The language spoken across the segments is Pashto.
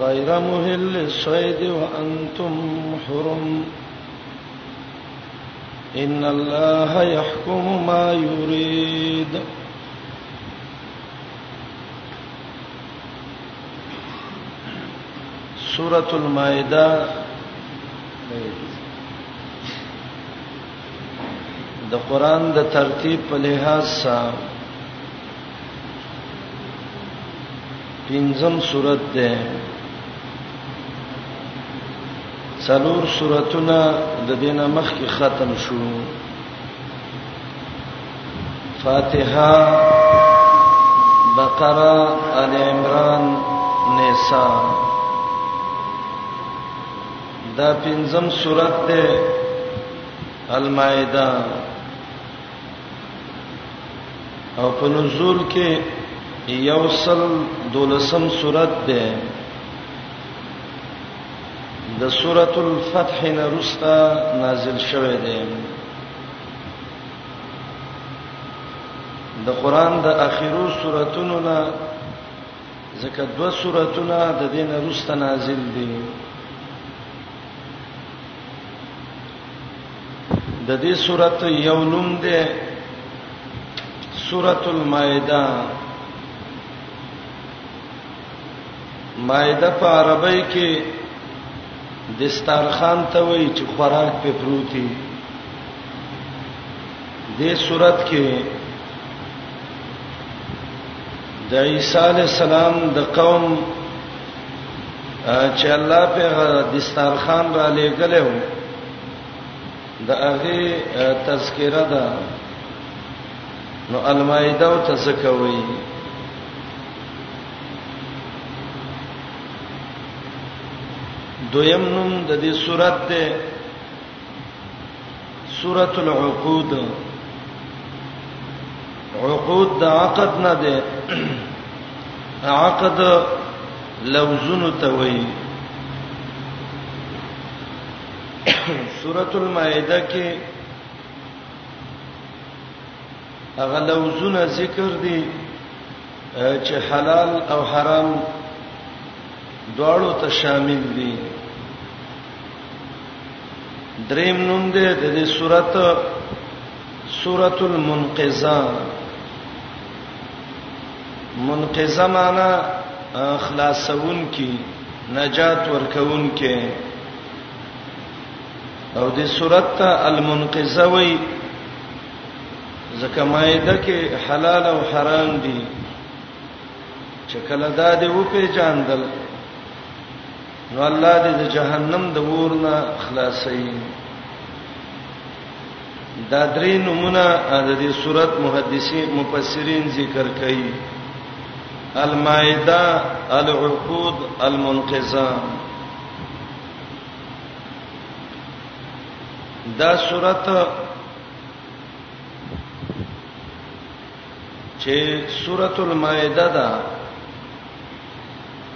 غير مهل الصيد وأنتم حرم إن الله يحكم ما يريد سورة المائدة د قران د ترتیب په لحاظ سره پنځم صورت ده څلور صورتونه د دینه مخ کې ختم شو فاتحه بقره ال عمران نساء دا پنځم صورت ده المائده او په نزول کې یوصل دولسم سورت ده د سورۃ الفتح نرستا نازل شوه ده د قران د اخیرو سوراتونو نه ځکه دوه سوراتونه د دین وروسته نازل دي د دې سورته یو نوم ده سورۃ المائده مائده په عربی کې دستارخان ته وایي چې خوراک په پروتي دې صورت کې د عیسی علی السلام د قوم چې الله په دسترخوان را لېګلې و د هغه تذکرہ ده نو المائده او تزکوي دویم نوم د دې سورته سورۃ العقود عقود د عقد نه ده عقد لوزن توي سورۃ المائده کې هغه لوزونه ذکر دي چې حلال او حرام دواړو ته شامل دي دریم نوم دی د دې سورۃ سورۃ المنقذہ منقذہ معنا خلاصون کی نجات ورکون کی او دې سورۃ المنقذہ وایي ځکه مایده کې حلال او حرام دي چې کله دا دې و پیژاندل نو الله دې د جهنم د ور نه خلاصي دا درې نمونه د دې صورت محدثین مفسرین ذکر کوي المائده العقود المنقذه دا صورت چې سورۃ المائده دا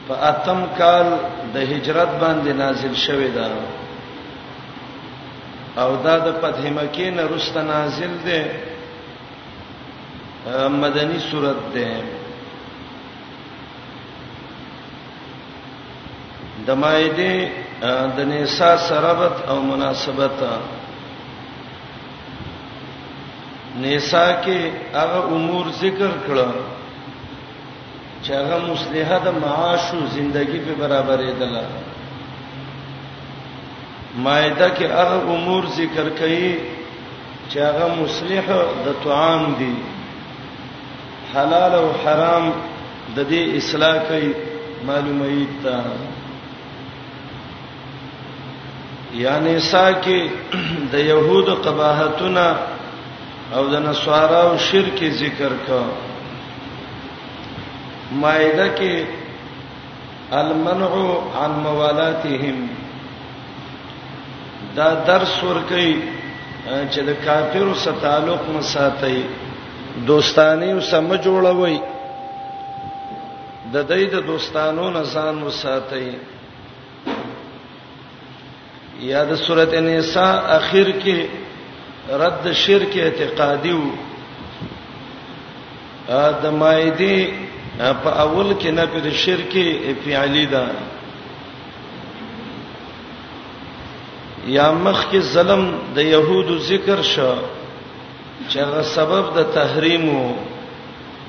په اتم کال د هجرت باندې نازل شوې ده او دا د فتح مکه نه رسته نازل ده مدنی سورۃ ده د مائده د نساء سرابت او مناسبت نساء کې هغه امور ذکر کړه چې هغه مصلحه د معاش او ژوندۍ په برابرې دي مائده کې هغه امور ذکر کړي چې هغه مصلح د طعام دي حلال او حرام د دې اصلاح کوي معلومه ایت یا نساء کې د يهودو قباحتونه او د نصارا او شرک ذکر کا مائده کې المنع عن موالاتهم دا درس ورکي چې د کافرو سره تعلق مساتای دوستانی او سم جوړوي د دې د دوستانو نه ځان وساتئ یا د سورته نساء اخر کې رد شرک اعتقادي وو د مایده په اول کې نه په شرک فعلی ده یا مخ کې ظلم د يهودو ذکر شو چې هغه سبب د تحریم وو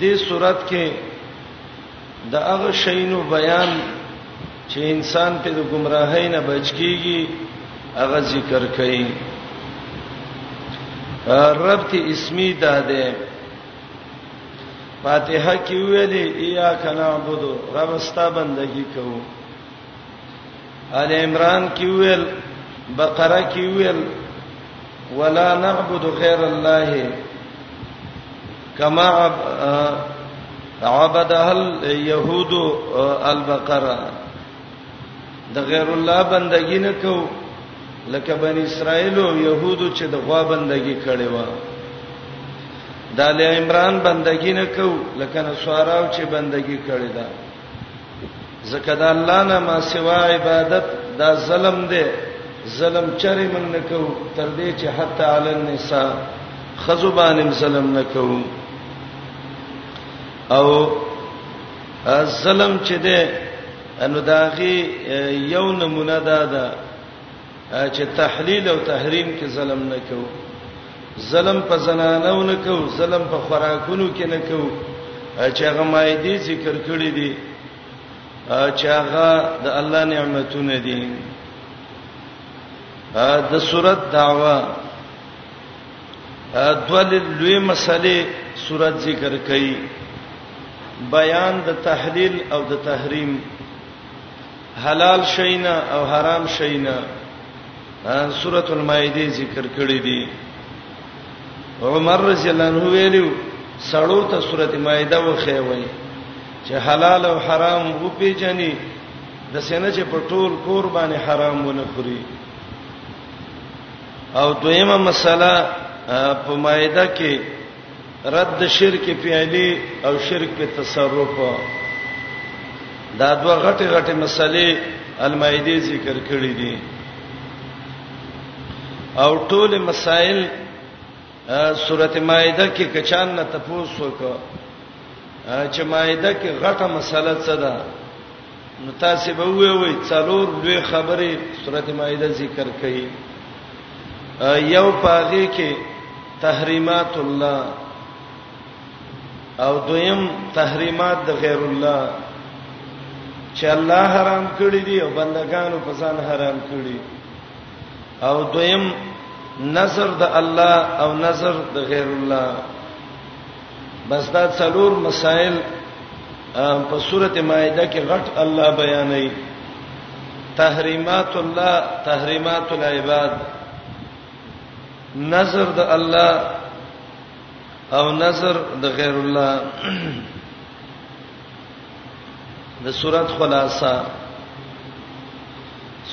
دې صورت کې د هغه شینو بیان چې انسان په د گمراهۍ نه بچ کیږي هغه ذکر کړي رب ته اسمی داده فاتحه کې ویلې یا کنا عبدو رب ستا بندگی کوو ال عمران کې ویل بقره کې ویل ولا نعبد غیر الله کما عبدها اليهود البقره د غیر الله بندګی نه کو لکه بنی اسرائیل او يهودو چې د غوا بندګی کړي و د ال عمران بندګی نه کو لکه نصاراو چې بندګی کړي ده زکه دا الله نه ما سوا عبادت دا ظلم دی ظلم چرې من نه کو تر دې چې حتی علی النساء خزبانم ظلم نه کو او ظلم چې ده انو داغي یو نمونه ده دا چې تحلیل او تحریم کې ظلم نه کو ظلم په زنانو نه کو ظلم په خوراکونو کې نه کو چې هغه مایدی ذکر کړی دي چې هغه د الله نعمتونه دي د صورت دعوا دول لوی مسلې صورت ذکر کړي بیان د تحلیل او د تحریم حلال شینا او حرام شینا سورۃ المائده ذکر کړی دی عمر رضی الله عنه ویلو سړو ته سورۃ مائده وخی وای چې حلال او حرام وو پیژني د سینې چې په ټول کور باندې حرام ونه خوري او دویمه مسله په مائده کې رد شرک فعلی او شرک په تصرف دا دوه غټه غټه مسلې المائده ذکر کړې دي او ټول مسائل سورته مائده کې کچان نه تفوس وکړه چې مائده کې غټه مسله څه ده نو تاسو به وې وې څلور لوی خبرې سورته مائده ذکر کړي یو پاغه کې تحریمات الله او دویم تحریمات د غیر الله چې الله حرام کړی دی او بندگانو په ځان حرام کړی او دویم نظر د الله او نظر د غیر الله بس دا څلور مسائل په سورته مائده کې غټ الله بیانوي تحریمات الله تحریمات العباد نظر د الله او نظر د غیر الله د سورۃ خلاصہ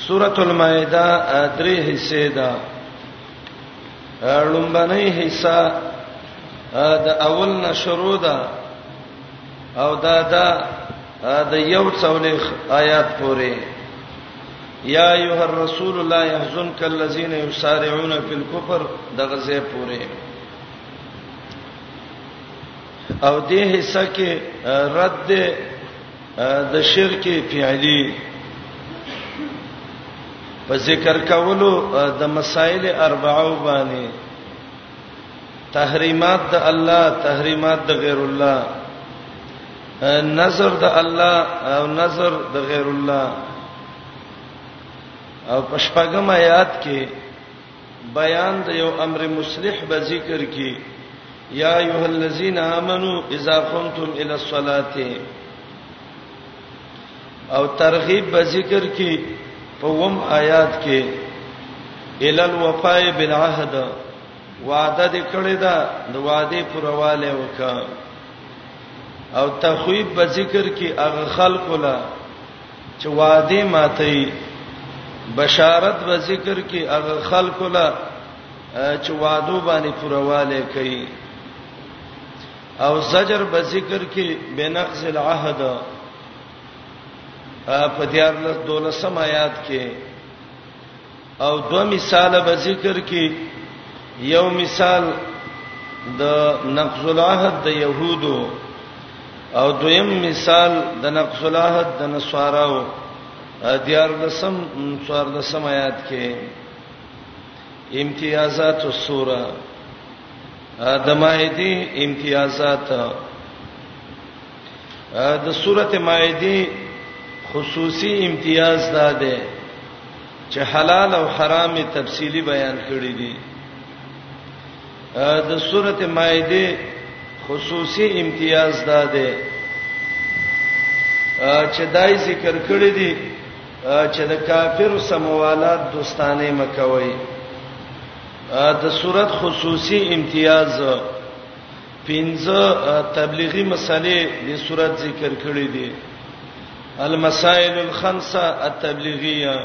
سورۃ المائده درې حصے ده لومبنۍ حصہ د اول نشرو ده او دا دا د یو څولېخ آیات پورې یا ایه الرسول لا يحزنک الذين يسارعون في الكفر دغه ځای پورې او دې حصہ کې رد د شرک فعلی په ذکر کولو د مسائل اربعو باندې تحریمات د الله تحریمات د غیر الله نظر د الله او نظر د غیر الله او پښپغم آیات کې بیان د یو امر مصلح به ذکر کی یا ایه الذین آمنو اذا قمتم الی الصلاه او ترغیب به ذکر کی په وم آیات کې الی الوفاء بالعهد وعده دې کړی دا د وعده پرواله وکړه او تخویب به ذکر کی اغه خلق له چې وعده ماتي بشارت و ذکر کې هغه خلق لا چې وعده باندې پرواله کوي او زجر به ذکر کې بنقض العهد په دیار له دولسم آیات کې او دو مثال به ذکر کی یو مثال د نقض العهد د يهودو او دویم مثال د نقض العهد د نصاراو دیار لسم څوار لسم آیات کې امتیازات السوره د مائده امتیازات د سورته مائده خصوصي امتیاز دا ده چې حلال او حرام تفصیلی بیان کړی دي د سورته مائده خصوصي امتیاز دا ده چې دای ذکر کړی دي چې د کافر سموالات دوستانه مکوي د صورت خصوصي امتیاز پنځه تبلیغي مسالې د صورت ذکر کړې دي المسائل الخمسه التبلیغیه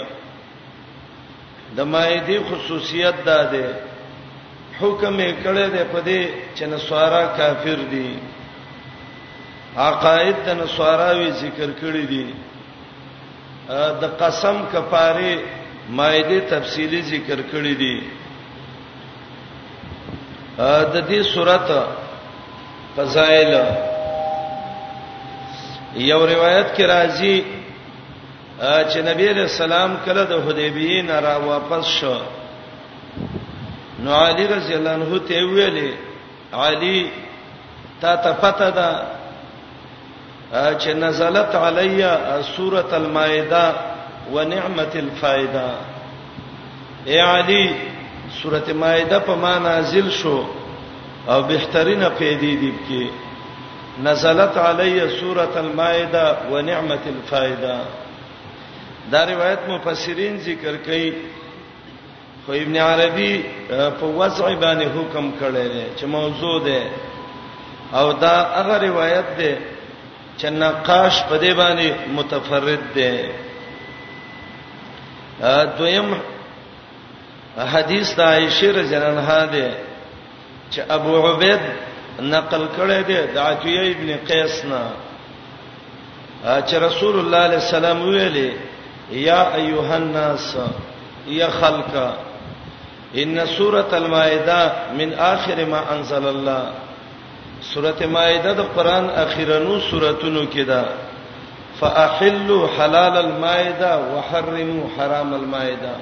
د مائده خصوصیت دا ده حکم یې کړی دی په دې چې نسوارا کافر دي عقاید د نسواراوی ذکر کړی دي د قسم کفاره مایده تفصیلی ذکر کړی دی د دې صورت فضائل یو روایت کې راځي چې نبی رسول الله کله د حدیبیه نه را واپس شو نو علی رضی الله عنه ته ویلې علی تا ته پته ده چې نزلت علی سوره المائده ونعمت الفائده اے علی سوره مائده په ما نازل شو او بهترینه پیدې دی کې نزلت علی سوره المائده ونعمت الفائده دا روایت مفسرین ذکر کوي خو ابن عربي په وضع باندې حکم کړی دی چې موضوع ده او دا هغه روایت ده چې نقاش په دې باندې متفرد ده دویم حدیث د عائشه رضی الله عنها ده چې ابو عبید نقل کړی دی د عتیه ابن قیس نه چې رسول الله علیه السلام ویلي یا ایها الناس یا خلق ان سوره المائده من اخر ما انزل الله سوره مائده د قران اخیرنو سوراتونو کې ده فاحلوا حلال المائده وحرموا حرام المائده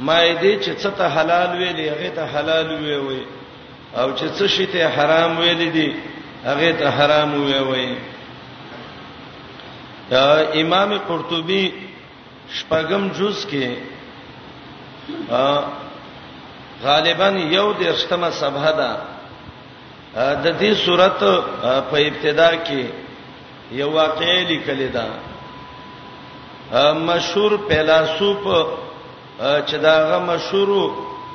مایده چې څه ته حلال ویلې هغه ته حلال وی وی او چې څه شی ته حرام ویلې دي هغه ته حرام وی وی امام قرطبي شپږم جز کې غالبا یو د اشتمه صبح ده د دې سورت په ابتدا کې یو واقعې لیکل ده مشهور فیلسوف چې داغه مشهور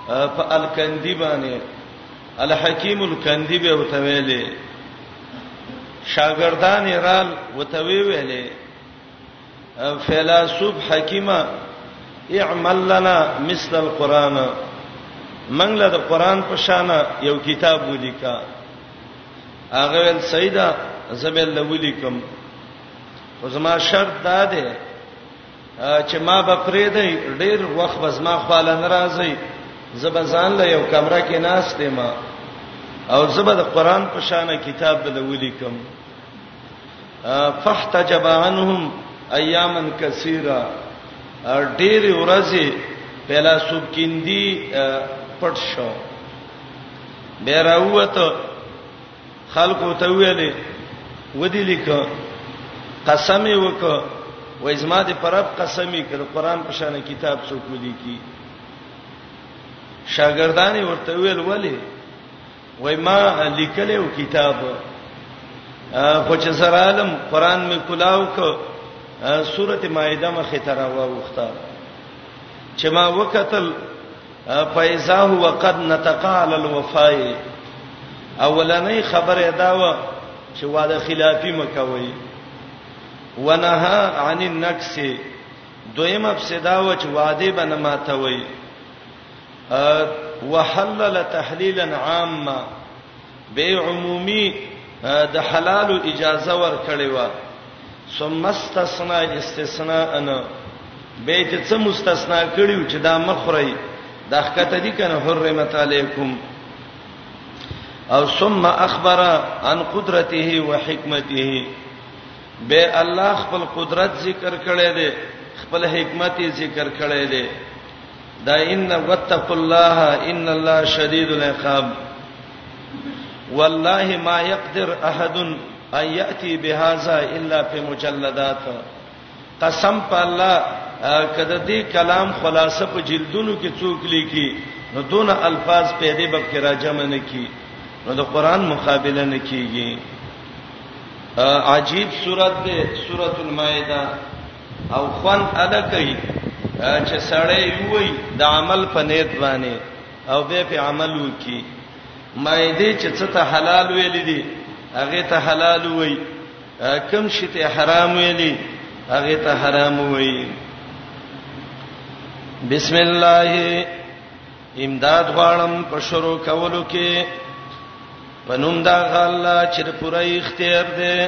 په الکندی باندې الحکیم الکندی به وتویلې شاګردان رال وتوی ویلې فیلسوف حکیمه اعمل لنا مثل القران من له د قران په شان یو کتاب ولیکا هغه ول سیدا زبل له ولیکم خو زما شرط دا دی چې ما به پرې دی ډیر وخت بس ما خاله ناراضي زبزان له یو کمره کې ناشته ما او زبد قران په شان کتاب د ولیکم فاحتجب عنهم ایاما کثیرا ډېر ورځې فیلسوف کیندی پټ شو بیراوته خلکو ته ویلې ودی لیک قسم وک و ازما دې پرب قسمی کړ قران په شان کتاب څوک ودی کی شاګردانی ورته ویل ولی وای ما لیکلو کتاب خو چې سره عالم قران می کلاو ک سورته مائده مخه تر واوخته چې ما وکتل فایزا هو قد نتقال الوفای اولنې خبره دا و چې واده خلافی مکوي ونها عن النکس دویم ابسدا و چې واده بنه ماتوي وحلل تحلیلا عاما به عمومي د حلال اجازه ور کړی و ثم استثناء استثناء ان به چې څه مستثنا کړیو چې دا مخری دا حقته دي کنه حرمت علیکم او ثم اخبر عن قدرته وحکمته به الله خپل قدرت ذکر کړی دی خپل حکمت ذکر کړی دی دا ان وتقوا الله ان الله شدید العقاب والله ما يقدر احد ان ياتي بهذا الا في مجلدات قسم په الله کده دې کلام خلاصه په جلدونو کې څوک لیکي نو دون الفاظ په دې باب کې راجم نه کی نو د قران مقابله نه کیږي عجیب سورته سورۃ المائده او خوند ادا کوي چې سړی وي د عمل په نیت باندې او به په عمل وکي مایده چې څه ته حلال ویل دي هغه ته حلال وي کم شي ته حرام ویل هغه ته حرام وي بسم الله امداد غواړم په شروع کولو کې پنوم دا غلا چې پوره اختیار دی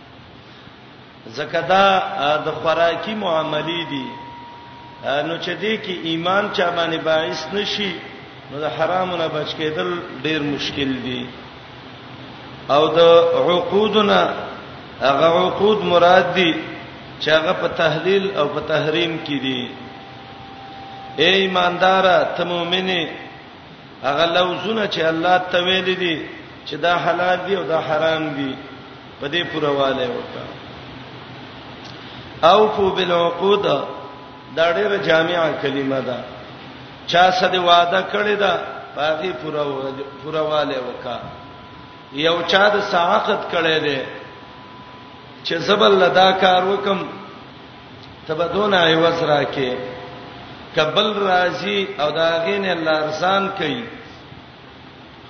ځکه دا د خوراکي معاملې دي نو چې دې کې ایمان چا باندې باعث نشي نو د حرامو نه بچ کېدل ډیر مشکل دي او د عقودنا هغه عقود مراد دي چې هغه په تحلیل او په تحریم کې دي اے ایماندار ته مؤمنه هغه لوزونه چې الله ته ویل دي چې دا حلال دي او دا حرام دي په دې پرواله وکړه او فو بالعقود دا ډېره جامعه کلمه ده چا سره وعده کړی دا باغی پرواله وکړه یو چا د ساعت کړی دی چې زبل لدا کار وکم تبدون ایواز راکه کبل راضی او دا غین الله ارسان کوي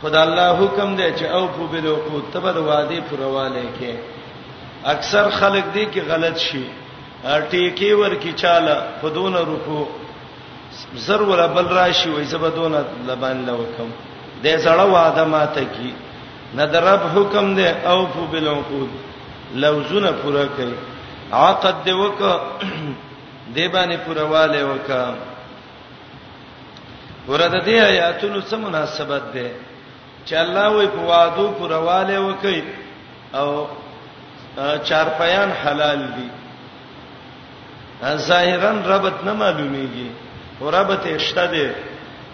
خدای الله حکم دی چې او په بلو کو تبد وادي پرواله کې اکثر خلک دي کې غلط شي ټیکی ور کی چاله خودون رکو زر ولا بل راشي وای زبدون لبان لوکم د زړه واده ماته کی نه د رب حکم دی اوفو بالعقود لوزونه پوره کړي عقد دی وک دی باندې پرواله وک ورته دې آیاتونو څه مناسبت ده چې الله وې په وادو پرواله وکي او چارپیان حلال دي ظاهرا ربط نه معلومیږي او ربط اشته دي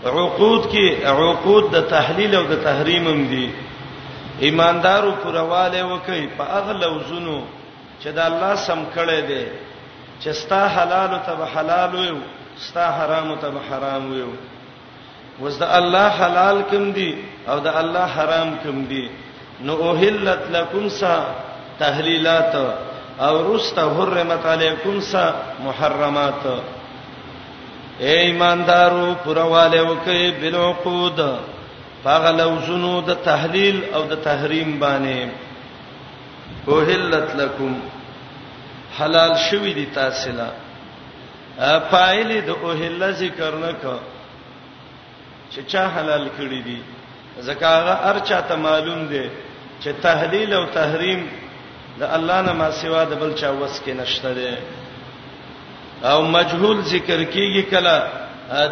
عقود کې عقود د تحلیل او د تحریم هم دي ایماندارو پرواله وکي په اغل وزنو چې د الله سم کړي دي چې ستا حلال ته حلال وي ستا حرام ته حرام وي وز د الله حلال کوم دي او د الله حرام کوم دي نو اوهلت لکم سا تحلیلات او رست حرمت علیکم سا محرمات اے ایماندارو پرواله وکي بالعقود فغلو زنو د تحلیل او د تحریم باندې اوهلت لکم حلال شوی دي تاسو لا پایلی د اوهله ذکر نه کو چې چا حلال کړی دي ځکه هغه ارچا ته معلوم دی چې تحلیل او تحریم د الله نه ما سوا د بل چا وس کې نشته دی او مجهول ذکر کیږي کله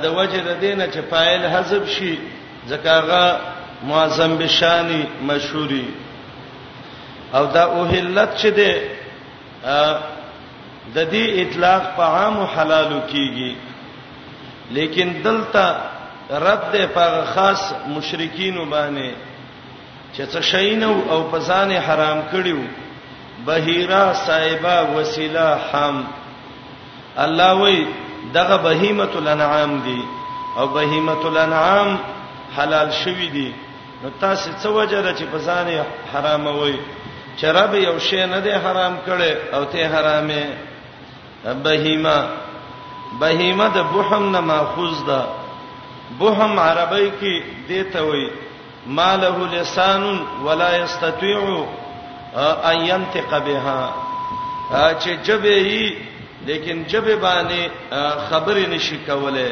د وجه د دینه چې فاعل حذف شي ځکه هغه معظم بشانی مشهوري او دا اوهلت چې دی د دې اطلاق په عام حلالو کیږي لیکن دلته رد ده په خاص مشرکین باندې چې څه شین او په ځان حرام کړیو بهیرا صایبا وسیلا حم الله وی دغه بهیمه الانعام دی او بهیمه الانعام حلال شوی دی نو تاسو څه وجه ده چې په ځان حرام وای چې رب یو شی نه دی حرام کړي او ته حرامه بهیمه بهیمه د بوهم نه ماخوذ ده بوهم عربی کې دیته وای ماله لسان ولا یستطيع ان ينطق بها چې جبه یي لیکن جبه باندې خبرې نشي کوله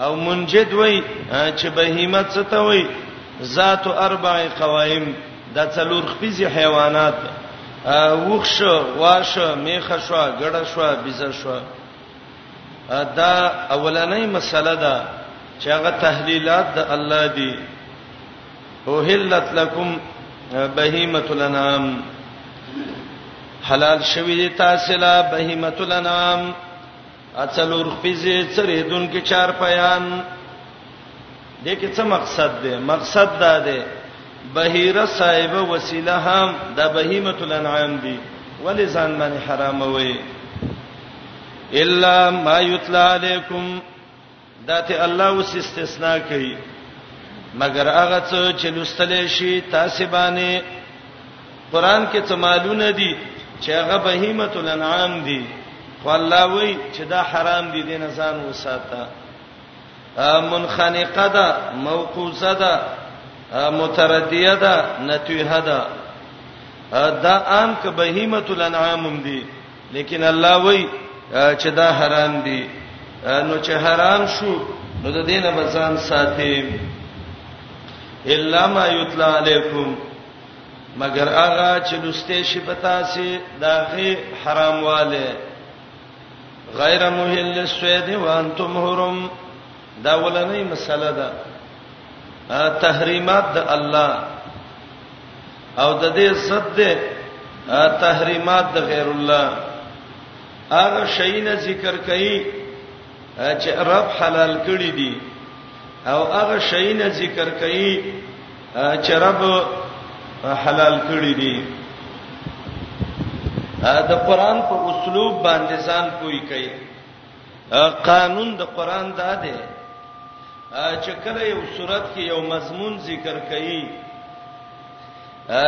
او منجد وای چې بهیمه څه ته وای ذات اربع قوائم دا څلور خپيزي حیوانات وښ واش میخه شو غړه شو بيزه شو دا اولنۍ مسله ده چې هغه تحلیلات د الله دی او هلت لکم بهیمه الانام حلال شوی دی تاسو لا بهیمه الانام اڅلور خپیزه چریدون کې چار پیان د کې څه مقصد دی مقصد دا دی بهیره صاحب وسیله هم د بهیمه الانعام دی ولی ځان باندې حرام وي الا ما یتلا علیکم داته الله اوس استثناء کوي مگر هغه څه چې لوستل شي تاسو باندې قران کې څه مالونه دي چې هغه بهیمه الانعام دي خو الله وایي چې دا حرام دي دین ځان وساته منخنقه ده موقوزه ده متردیه ده نتیه ده دا عام ک بهیمه الانعام دي لیکن الله وای چې دا حرام دي نو چې حرام شو نو د دینه بزان ساتي الا ما یتلا علیکم مگر هغه چې لسته شي پتا سي دا غي حرام والے غیر مهل السوید وانتم حرم دا ولنې مسله ده تحریمات د الله او د دې ضد ده تحریمات د غیر الله هغه شینه ذکر کړي چې رب حلال کړی دي او هغه شینه ذکر کړي چې رب حلال کړی دي دا قران په اسلوب باندې ځان کوی کوي قانون د قران دا دی چې کله یو صورت کې یو مضمون ذکر کړي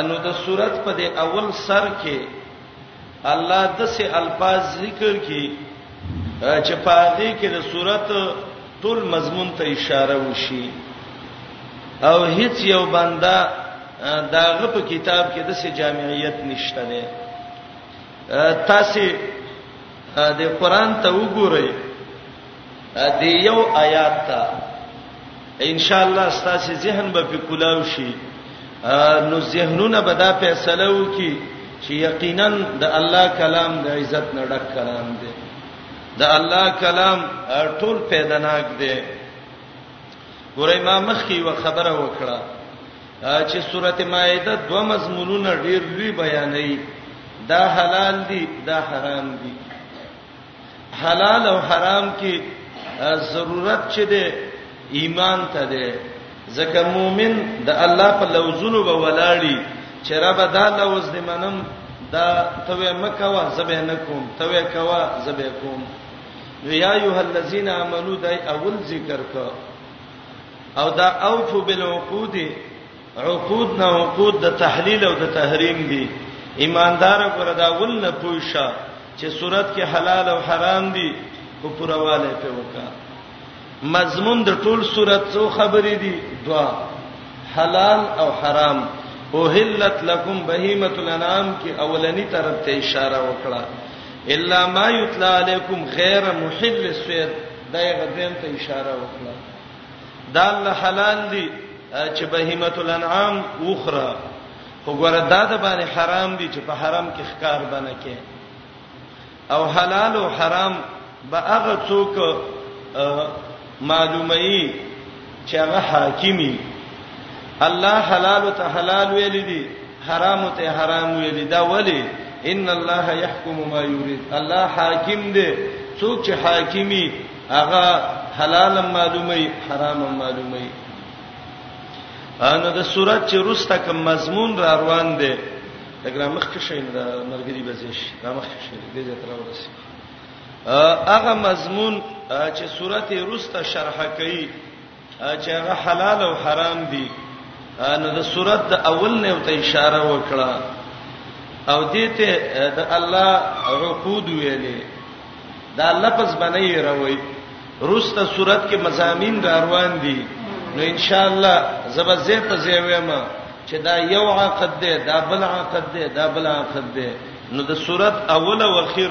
نو د صورت په دې اول سر کې الله د سه الفاظ ذکر کړي چې په دې کې د صورت ټول مضمون ته اشاره وشي او هیڅ یو بنده داغه په کتاب کې د سه جامعیت نشته نه تاسو د قران ته وګورئ د یو آیات ته ان شاء الله ستاسو ذهن به په کولاو شي نو ذهنونه به دا فیصله وکي چې یقینا د الله کلام د عزت نه ډک کلام دی د الله کلام ټول پیداناک دی ګورې ما مخ کې و خبره وکړه چې سورته مائده دوه مضمونونه ډیر لوی بیانوي دا حلال دي دا حرام دي حلال او حرام کې ضرورت چي دي ایمان ته دي ځکه مؤمن د الله په لوزونو به ولاړی چې رب دا لوز دې منم دا توې مکوا زبې نکوم توې کوا زبې کوم یا ایه الذین آمنو دای اول ذکر کو او دا اوفو بالعقود عقود نه عقود د تحلیل او د تحریم دي ایماندار پر دا ول نه پوښه چې صورت کې حلال او حرام دي په پرواله په وکا مضمون د ټول صورت څو خبرې دي دوا حلال او حرام اوهلت لکم بهیمه الانعام کې اولنی طرف ته اشاره وکړه الا ما یتلا علیکم غیر محل السید دا یې غدویم ته اشاره وکړه دا الله حلال دي چې بهیمه الانعام وخره وګوره دا د باندې حرام دي چې په حرام کې ښکار باندې کې او حلال او حرام به هغه څوک معلومه ای چې هغه حاکمی الله حلال ته حلال ویل دي حرام ته حرام ویل دي دا ولی ان الله يحكم ما يريد الله حاکم دی څوک چې حاکمی هغه حلال معلومي حرام معلومي ان د صورت چې روسته کوم مضمون را روان دی دغه مخکې شین د مرګري بزیش دا مخکې شین دې ځای تر ورسې هغه مضمون چې سورته روسته شرح کړي چې هغه حلال او حرام دي نو د سورته د اول نه ته اشاره وکړه او دته د الله عقود ویلې دا لفظ باندې راوي روسته سورته کې مزامین را روان دي نو ان شاء الله زب زه په زه ویم چې دا یو عقد ده دا بل عقد ده دا بل عقد ده نو د سورته اول او اخر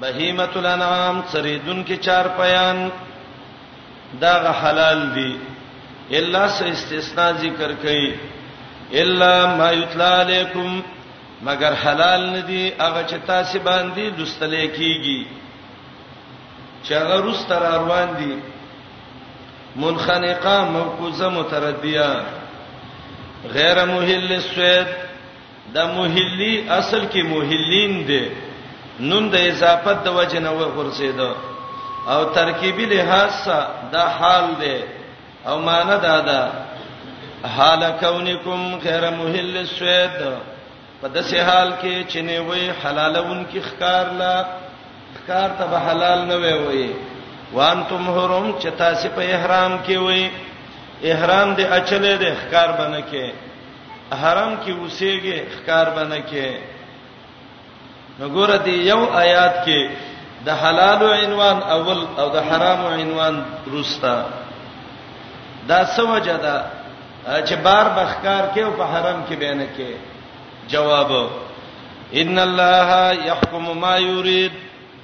بهیمه الانعام سریدون کې چار پیان دا غ حلال دي الا س استثناء ذکر کړي الا ما یتلا علیکم مگر حلال ندي هغه چې تاسو باندې لستلې کیږي چې هغه رستر روان دي منخنقه موقوزه متردیه غیر مهل السوید دا محلی اصل کې محلین دی نون د اضافت د وجه نه وغورځید او ترکیبی لحاظ سره دا حال دی او معنی دا ده حال کونکم غیر محل السوید په داسې حال کې چې نه وي حلالون کې ښکار لا ښکار ته به حلال نه وي وي وانتم حرم چې تاسو په احرام کې وي احرام دې اچلې دې ښکار بنه کې حرم کې اوسېږي ښکار باندې کې نو ګوره دی یو آیات کې د حلال عنوان اول او د حرام عنوان روستا دا سوجه ده چې بار بخکار کې او په حرم کې بیان کې جواب ان الله يحكم ما يريد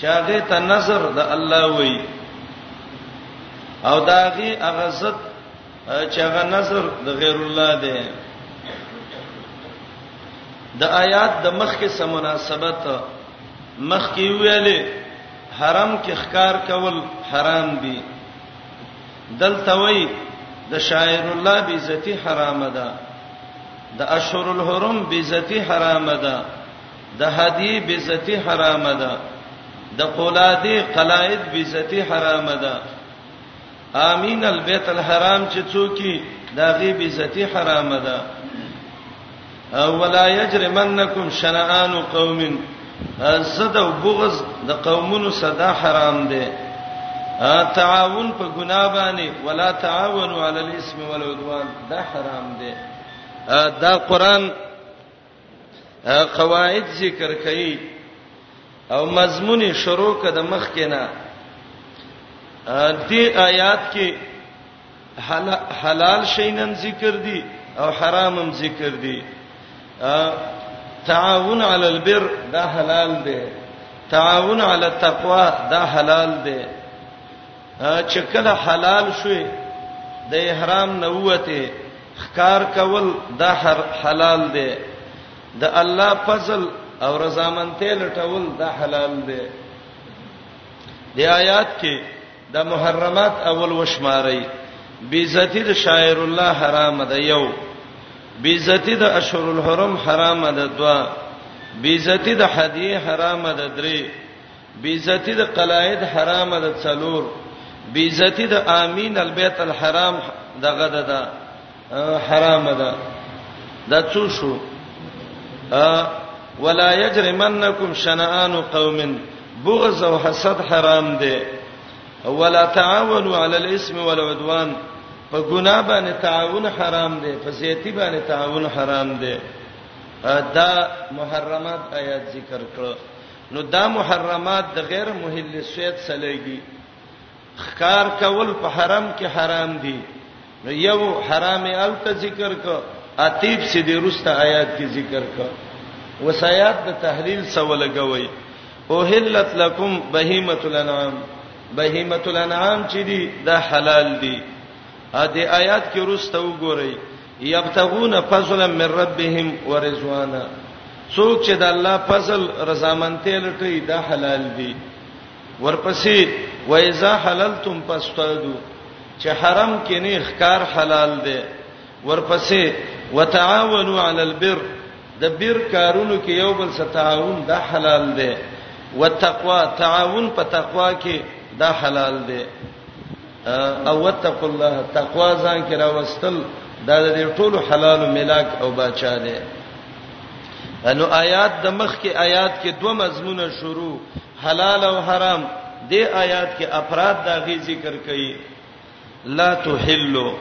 چاغه ته نظر د الله وای او داغي هغه ست چې هغه نظر د غیر الله دی د آیات د مخ کې سم مناسبت مخ کې ویلې حرام کې ښکار کول حرام دي دلته وای د شاعر الله بی عزتی حرام ده د اشهر الحرم بی عزتی حرام ده د هدی بیزتی حرام ده د قولادی قلائد بیزتی حرام ده امین البیت الحرام چې څوکي دا غي بیزتی حرام ده ولا یجرمنکم شنآن قوم زد او بغض د قومونو صدا حرام ده تعاون په ګناه باندې ولا تعاونوا علی الاسم والعدوان دا حرام ده دا قران قواعد ذکر کړي او مضمون شروع کده مخ کینا دې آیات کې حلال شینم ذکر دي او حرامم ذکر دي تعاون علی البر دا حلال دی تعاون علی التقوا دا حلال دی چې کله حلال شوي د احرام نه وته ښکار کول دا حلال دی د الله فضل او رضامندته لټول دا حلال دی د آیات کې د محرمات اول وشماري بیزتی د شاعر الله حرام ده یو بیزتی د اشهر الحرم حرام ده دوا بیزتی د هدیه حرام ده درې بی عزتی د قلاید حرام ده څلور بی عزتی د امین البیت الحرام دغه ده دا حرام ده دا څو شو ولا یجرمنکم شنآن قوم بغض او حسد حرام ده ولا تعاونوا علی الاسم والعدوان په ګناه باندې تعاون حرام ده په زیاتی باندې تعاون حرام ده دا محرمات آیات ذکر کړو نو دا محرمات د غیر محل سوید سلیږي خکار کول په حرم کې حرام دي نو یو حرام ال ته ذکر کو اتیب سې د روسته آیات کې ذکر کو وصایات د تحلیل سو لګوي اوهلت لکم بهیمه الانعام بهیمه الانعام چې دي دا حلال دي ا دې آیات کې روسته وګورئ یبتغون فضلا من ربهم ورضوانا څوک چې د الله فضل رضامندته لټي دا حلال دي ورپسې وایزا حللتم فاستادو چې حرم کې نه ښکار حلال دي ورپسې وتعاونوا علی البر د بیر کارونو کې یو بل سره تعاون دا حلال دی وتقوا تعاون په تقوا کې دا حلال دی او وتقوا الله تقوا ځان کې راوستل دا د ټولو حلال ملاک او بچا دي انو آیات د مخ کې آیات کې دوه مضمونه شروع حلال او حرام د آیات کې افراد دا غي ذکر کړي لا تحلوا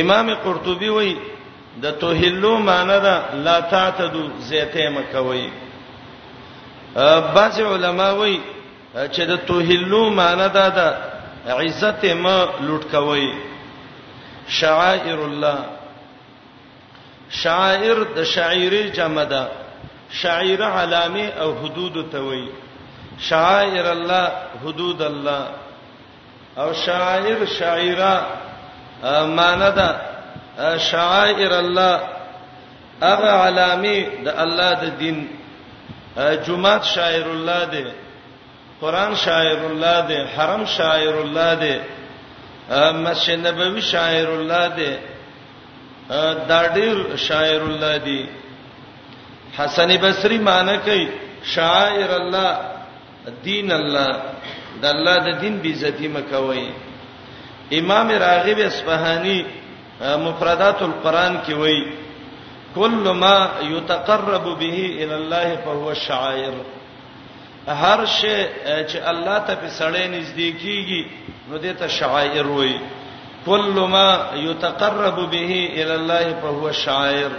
امام قرطبي وایي د توحلو معنی دا لا تعتدو زیته مکوي بعض علما وایي چې د توهلو معنی دا ده عزت ما لوټ کوي شعائر الله شاعر د شاعری جمع ده شاعر علامه او حدود ته وایي شاعر الله حدود الله او شاعر شاعره معنی ده شاعر الله هغه علامه د الله د دین جمعات شاعر الله دی قران شاعر الله دی حرم شاعر الله دی مسجد نبوي شاعر الله دی دا ډیر شاعر الله دی حسن بصری معنی کوي شاعر الله دین الله د الله د دین بی عزتی مکوي امام راغب اصفهانی مفردات القرآن کې وایي کل ما یتقرب به الی الله فهو الشعائر هر شی چې الله ته په سړی نږدې کیږي نو دې ته شعائر وایي کل ما یتقرب به الی الله فهو الشعائر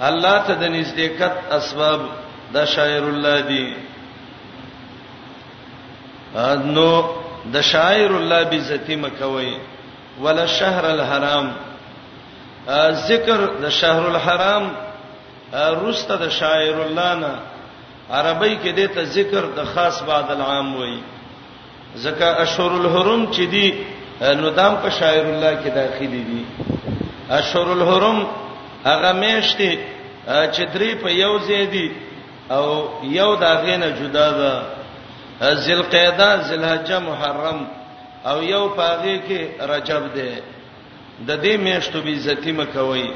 الله ته د نزدېکت اسباب د شاعر الله دی نو د شاعر الله به عزت مکوي ولا شهر الحرام ذکر د شهر الحرام روسته د شاعر الله نه عربی کې دته ذکر د خاص بعد العام وایي ځکه اشهر الحرم چې دي نو دام په شاعر الله کې داخلي دي اشهر الحرم هغه میشته چې درې په یو ځای دي او یو دا غینه جدا ده ذل قعده ذل حج محرم او یو پاغه کې رجب ده د دې میشتو بی عزتی مکوي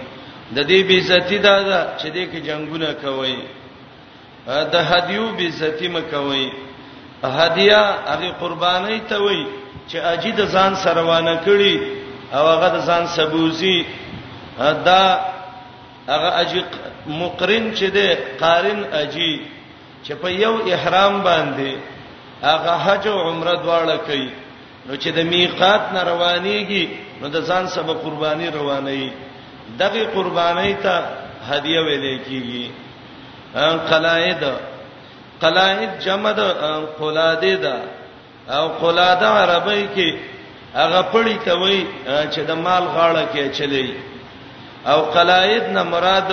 د دې بی عزتی دا ده چې دې کې جنگونه کوي د هدیو به عزت مکوي هدیه هغه قرباني ته وای چې اجي د ځان سره وانه کړي او هغه د ځان سبوزي دا هغه اجي مقرن چې ده قارن اجي چې په یو احرام باندې هغه حج او عمره دواړه کوي نو چې د میقات نه روانيږي نو د ځان سبا قرباني رواني دغه قرباني ته هدیه ویل کیږي قلائد قلائد جمع د قلاده ده او قلاده عربی کې هغه پړی ته وای چې د مال غاړه کې چلی او قلائد نه مراد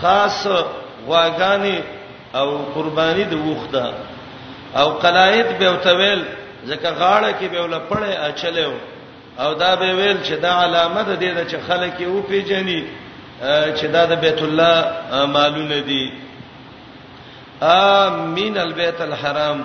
خاص غواګانې او قرباني د وخته او قلایت به وتویل ځکه غاړه کې به ولپړې اچلو او دا به ویل چې دا علامه ده د چې خلک یې او پیجنې چې دا د بیت الله مالونه دي امین البیت الحرام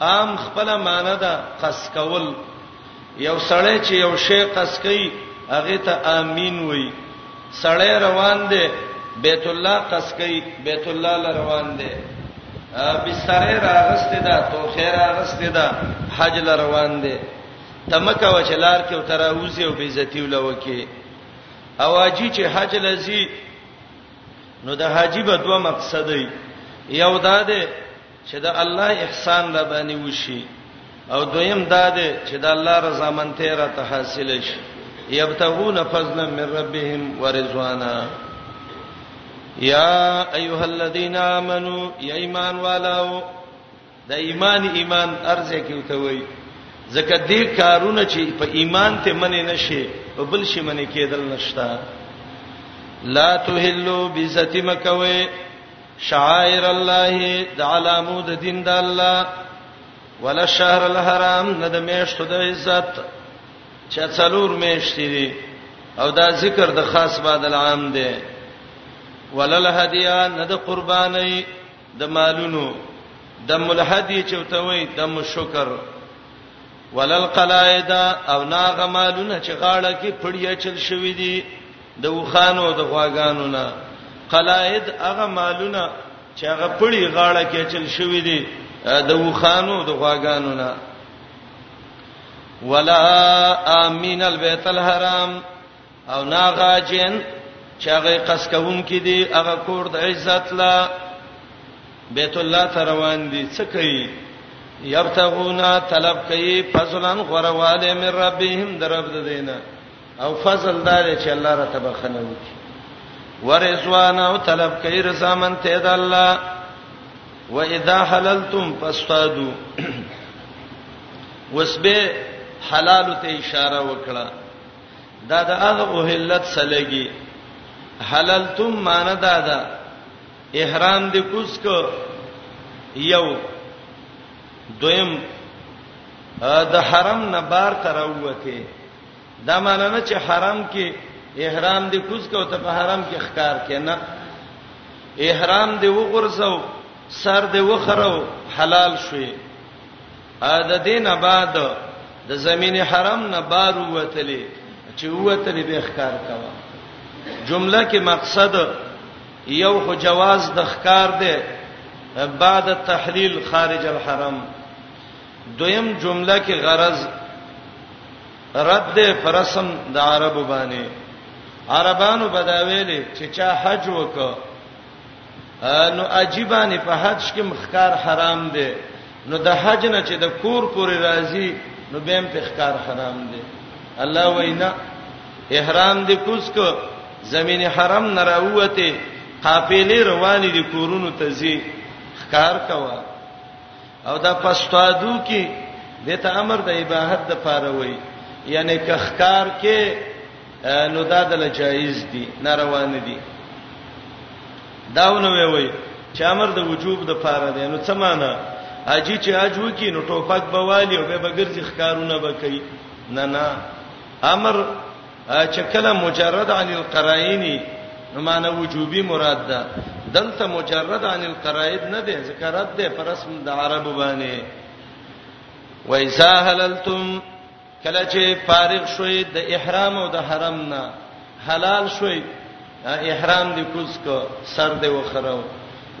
عام خپل معنی ده قص کول یو سړی چې یو شی قص کوي هغه ته امین وای سړی روان دی بیت الله قص کوي بیت الله ل روان دی بستر راغسته ده تو خیر راغسته ده حج ل روان دی تمکه وچلار کې تر اوسه او بیزتی ولوکي اواجی چې حج لذي نو د حاجی به دوه مقصد یو دا ده چې د الله احسان راباندې وشي او دویم دا دی چې د الله رضامندته را ته حاصل شي یبتغون فضلا من ربهم ورضوانا یا ایها الذین آمنو یا ایمان والو د ایمان ایمان ارزه کې وته وای زکه دې کارونه چې په ایمان ته منې نشي او بل شي منې کېدل نشتا لا تهلو بذات مکوي شعائر الله د علامو د دین د الله ولا شهر الحرام نه د میشتو د عزت چې څلور میشتې دي او دا ذکر د خاص بعد العام دی ولا الهدیا نه د قرباني د مالونو د ملحدی چوتوي د مشکر ولا القلائد او ناغه مالونه چې غاړه کې پړیا چل شوې دي د وخانو او د غواګانو نه قلائد هغه مالونه چې هغه پړی غاړه کې چل شوې دي د وخانو د غواګانو نه ولا امین البیت الحرام او ناغاجن چې هغه قص کوون کې دي هغه کور د عزت لا بیت الله ته روان دي څه کوي یبتغونا طلب کوي فضلن غرواله من ربهم درب دینه او فضل دا دی چې الله راته بخنه وکړي ورزوان او طلب کوي رضامن ته د الله و اذا حللتم فاصطادوا وسبه حلال ته اشاره وکړه دا د هغه اوهلت سلګي حللتم مان دا دا احرام دې کوس کو یو دویم د حرم نه بار تر وته دا معنی نه چې حرم کې احرام دې کوز کو ته په حرم کې ښکار کنا احرام دې وغورځو سر دې وخرو حلال شوي ا د دین بعد د زمینه حرم نه بار وتلې چې وتلې به ښکار کوا جمله کې مقصد یو خو جواز د ښکار دی بعد التحلیل خارج الحرم دویم جمله کې غرض رد فرسم د عرب باندې عربانو بداویلې چې چا حج وکړ نو عجیبانه په حج کې مخکار حرام دی نو د حج نه چې د کور پورې راځي نو بهم په ښکار حرام دی الله وینا احرام دې کوس کو زمين حرم نه راوته قافلې روانې دي کورونو ته زی ښکار کوا او دا پستادو کې د ته امر د اباحت د پاره وای یعنی که خکار کې نو دا د جایز دي ناروا نه دي داونه وی وی چې امر د وجوب د پاره دی نو څه معنی اجي چې اجو کې نو ټوپک بوالي او به بغرځي خکارونه بکې نه نه امر چې کله مجرد عن القرائن نو معنا وجوبي مراد ده دلته مجرد عن القرائد نه ده ذکر رد ده پر اسم د عرب باندې وایذا حللتم کله چې فارغ شوي د احرام او د حرم نه حلال شوي احرام دې کوز کو سر دې وخرو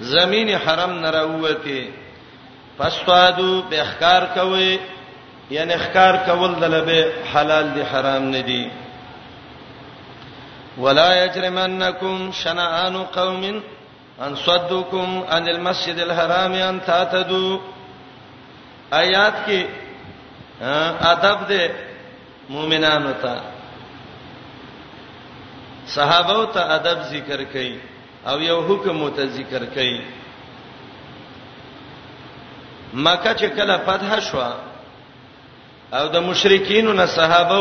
زمين حرم نه راوته فسوادو به ښکار کوي یعنی ښکار کول دلبه حلال دي حرام نه دي ولا یجرمنکم شنآن قوم ان صدوکم عن المسجد الحرام ان تعتدو آیات کې ادب دې مؤمنانو ته صحابه ته ادب ذکر کړي او یو حکم مت ذکر کړي مکه چې کله فتح شو او د مشرکین نه صحابه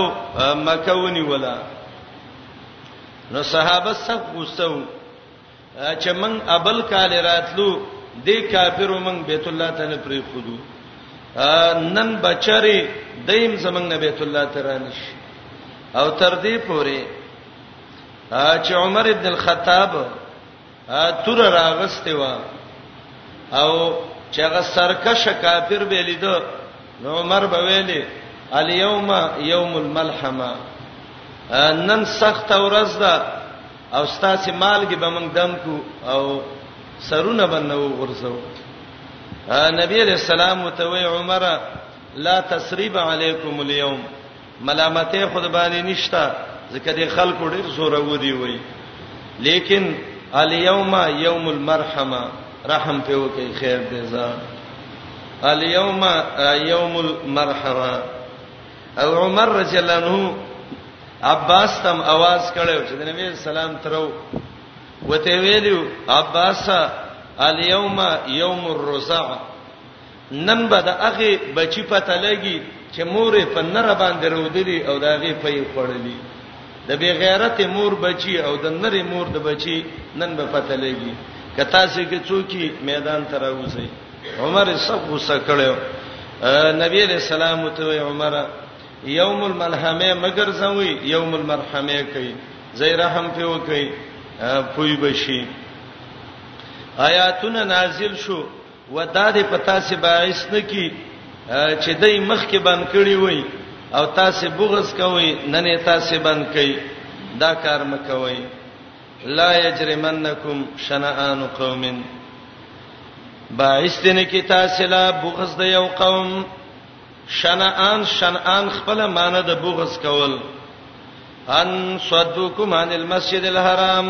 مکه ونیولا نو صحابه سب غوسو چې من ابل کال راتلو د کافرو من بیت الله ته نه پری خودو نن بچری دیم زمنګ نه بیت الله ته رانش او تر دې پوره چې عمر ابن الخطاب تور راغسته و او چې هغه سرکش کافر به لیدو نو عمر به ویلي الیوم یوم الملحمه نن سخت ورځ ده او ستاسو مالګي به موږ دم کو او سرونه بنو غرزو نبی علیہ السلام متوي عمره لا تسریب علیکم اليوم ملامته خود باندې نشتا ځکه د خلکو ډیر زوره ودی وای لیکن الیوم یوم المرحمه رحم په وکي خیر دې زا الیوم یوم المرحمه او عمر رضی الله عنه عباس تم आवाज کړو چې د نبی سلام ترو وته ویلو عباس الیوم یوم الرزع نن به د هغه بچی پته لګي چې مور یې په نره باندې رودلی او د هغه په یې خړلې د بی غیرت مور بچی او د نری مور د بچی نن به پته لګي کتا سي کې څوکي میدان تر اوسې عمر سب غوسه کړو نبی علیہ السلام ته عمر یوم الملحمه مگر زوی یوم المرحمه کوي زې رحم په وکي پوي بشي آیاتونه نازل شو ودا دې پتا سي باعث نه کی چې دای مخ کې بند کړی وای او تاسو بغض کوئ نن تاسو بند کړئ دا کار مکوئ لا یجرمنکم شنآن قوم باعثنه کی تاسو لا بغض د یو قوم شنآن شنآن خپل معنی د بغض کول ان صدوکم عن المسجد الحرام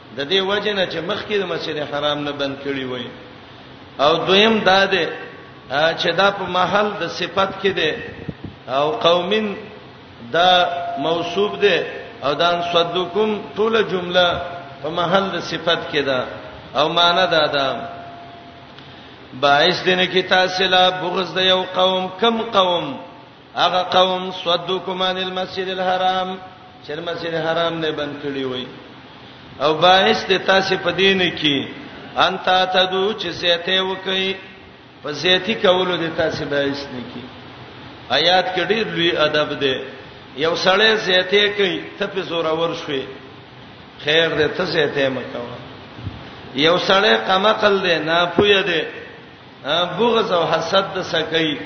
د دې وجه نه چې مخکې د مسجد حرام نه بند کړی وای او دویم دا ده چې دا په محل د صفت کې ده او قومین دا موصوف ده او دان صدکم ټول جمله په محل د صفت کې ده او معنا دا ده باعث دینه کې تاسو لا بغض د یو قوم کم قوم هغه قوم صدوکم عن المسجد الحرام چې مسجد حرام نه بند کړی وای او باعث د تاسو په دین کې انت تدو چې زیته وکي په زیتی کولو د تاسو باعث نه کی آیات کې ډیر لوی ادب دی یو سړی زیته کوي ته په زور اور شوي خیر دې ته زیته مکو یو سړی قمقل دی نه پوی دی بغض او حسد د سکي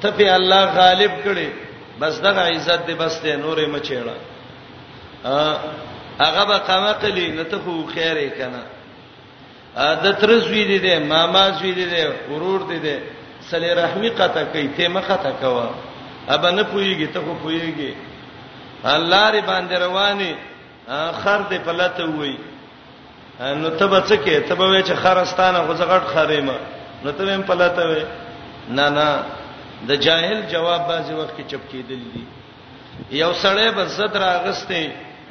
ته په الله غالب کړي بس دغه عزت دې بس ته نورې مچېړه هغه به قما کلی نه ته خو خیره کنه د ترزوی دې دې ماما زوی دې دې ورور دې دې صلی رحمی قطه کوي ته مخه تا کوا ابا نه پويږي ته خو پويږي الله ری باندې رواني خر دې پلته وای نو تبه څه کې تبه وې چې خرستانه خو زغټ خریمه نو ته هم پلاته وې نه نه د جاهل جواب بازي وخت کې چپ کېدل دي یو سړی به زد راغستې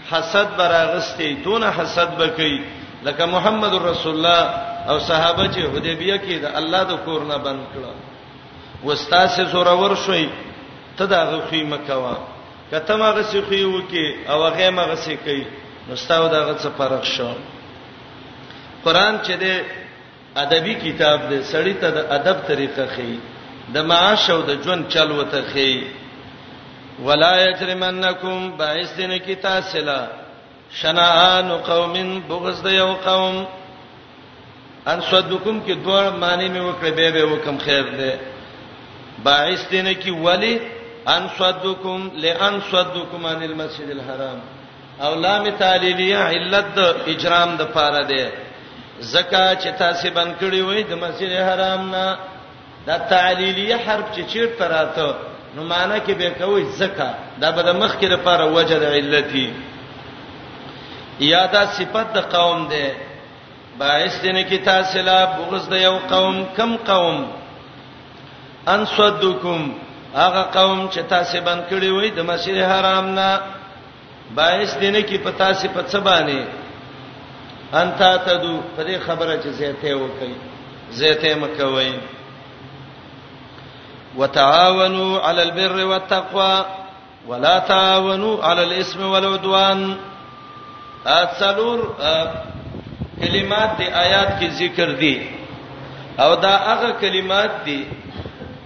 حسد براغستې دون حسد بکې لکه محمد رسول الله او صحابه چې حدیبیه کې د الله د کور نه بند کړه وستاسو زورور شوي ته دا غوخي مکوا کته ما غسی خو یو کې او هغه ما غسی کوي نو ستاو دا غڅ فرق شو قران چې د ادبي کتاب دی سړی ته د ادب طریقه خي د معاش او د ژوند چل وته خي ولا یجرمنکم باعثن کی تاسلا شنآن قوم بغض د یو قوم ان صدقکم کې دوه معنی مې وکړې به به وکم خیر دی باعث دې نه کی ولی ان صدقکم لئن صدقکم عن المسجد الحرام او لام تعلیلیه علت د اجرام د پاره ده زکه چې تاسو بن کړی وای د مسجد حرام نه دا تعلیلیه حرف چې چیرته راته نو معنی کې به کوي زکا دا به د مخ کې لپاره وجه د علتي یا دا صفت د قوم ده باعث دې نه کې تاسو لا بغض د یو قوم کم قوم ان صدکم هغه قوم چې تاسو بند کړی وای د مسجد حرام نه باعث دې نه کی پتا سي په څه باندې انت تدو په دې خبره چې زیته وکي زیته مکوي وتعاونوا على البر والتقوى ولا تعاونوا على الاسم والعدوان اڅلور کلمات دی آیات کې ذکر دي او دا هغه کلمات دي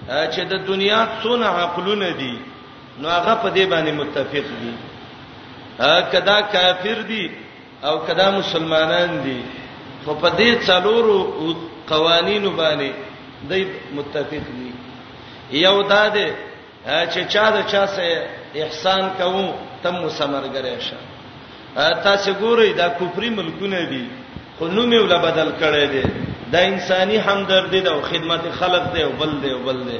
چې د دنیا څونه عقلونه دي نو هغه په دې باندې متفق دي کدا کافر دي او کدا مسلمانان دي خو په دې څلورو قوانینو باندې دوی متفق دي یو دا ده چې چا د چا سره احسان کوو تم مسمرګره شه تاسو ګورئ دا کوپری ملکونه دي خو نوم یې ولا بدل کړی دی دا انساني همدردی ده او خدمت خلق دی او بل دی او بل دی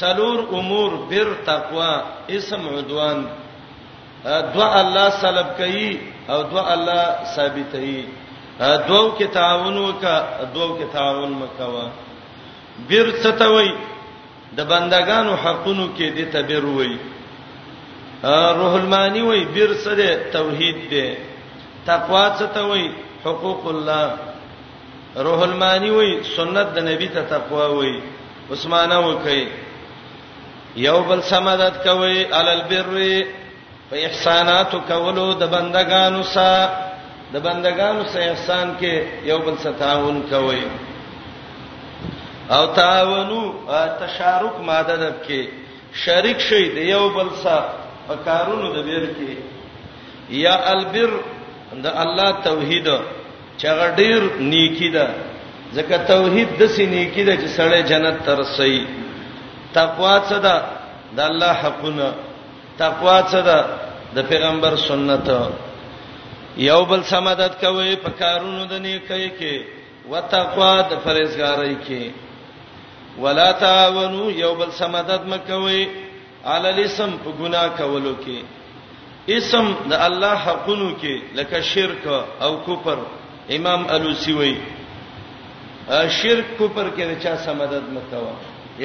څلور امور بر تقوا اسم عدوان دو الله سلب کوي او دو الله ثابتوي دوو کې تعاون وکا دوو کې تعاون مکوا بیر ستوي د بندگانو حقونو کې د تبر وای روح المانی وای بیر سره توحید دی تقوا ستوي حقوق الله روح المانی وای سنت د نبی ته تقوا وای عثمانه وکي یو بل سمادت کوي علل بر په احسانات کولو د بندگانو سره د بندگانو سره احسان کې یو بل سره تعاون کوي او تعاونو تشارک ماده ده کې شریک شي د یو بل سره په کارونو د بیر کې یا البر د الله توحید چې هغه ډیر نیکی ده ځکه توحید د سې نیکی ده چې سړی جنت ته رسي تقوا څه ده د الله حقونه تقوا څه ده د پیغمبر سنت یو بل سمادت کوي په کارونو د نیکۍ کې وتقوا د فرزګارۍ کې ولا تعاونوا یو بل سمادت مکوي علی الاسم په ګناه کولو کې اسم د الله حقونو کې لکه شرک او کفر امام الوسی وی شرک کفر کې چا سم مدد مکوا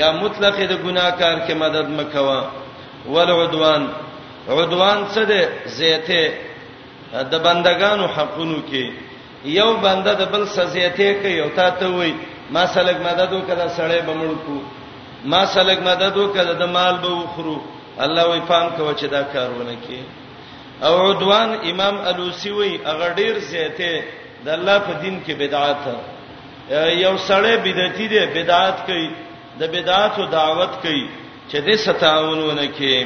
یا مطلق د ګناکار کې مدد مکوا ولعدوان عدوان څه ده زیته د بندگانو حقونو کې یو بنده د بل سزیته کوي او تا ته وای ما سلګ مدد وکړه سړی بمړ کو ما سلګ مدد وکړه د مال به وخرو الله وی پام کوي چې دا کارونه کوي او عدوان امام الوسی وی هغه ډیر زیاته د الله په دین کې بدعات یو سړی بدعتي دی بدعات کوي د بدعات او دعوت کوي چې د ستاونونه کوي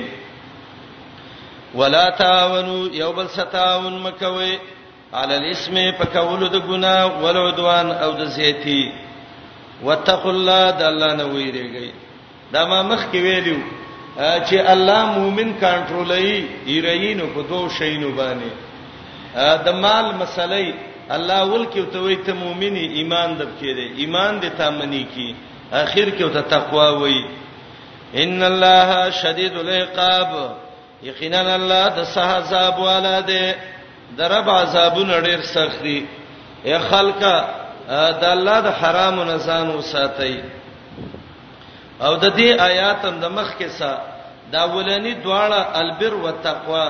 ولا تعاونوا یوبل ستاون مکوي علی الاسم په کولو د ګنا ولعدوان او د زیتی وتقوا الله د الله نه ویریږي دا ما مخ کې ویلو چې الله مؤمن کنټرولای ایرینو په دوه شینو باندې د مال مسلې الله ول کې ته وې ته مؤمنی ایمان دب کې دی ایمان دې تامنی کی اخر کې ته تقوا وې ان الله شدید العقاب یقینا الله د سه عذاب والا دی درب عذابونه ډیر سخت دي اے خلکا د الله د حرام نه ځان وساتئ او د دې آیات هم د مخ کې سا دا ولنی دواړه البر وتقوا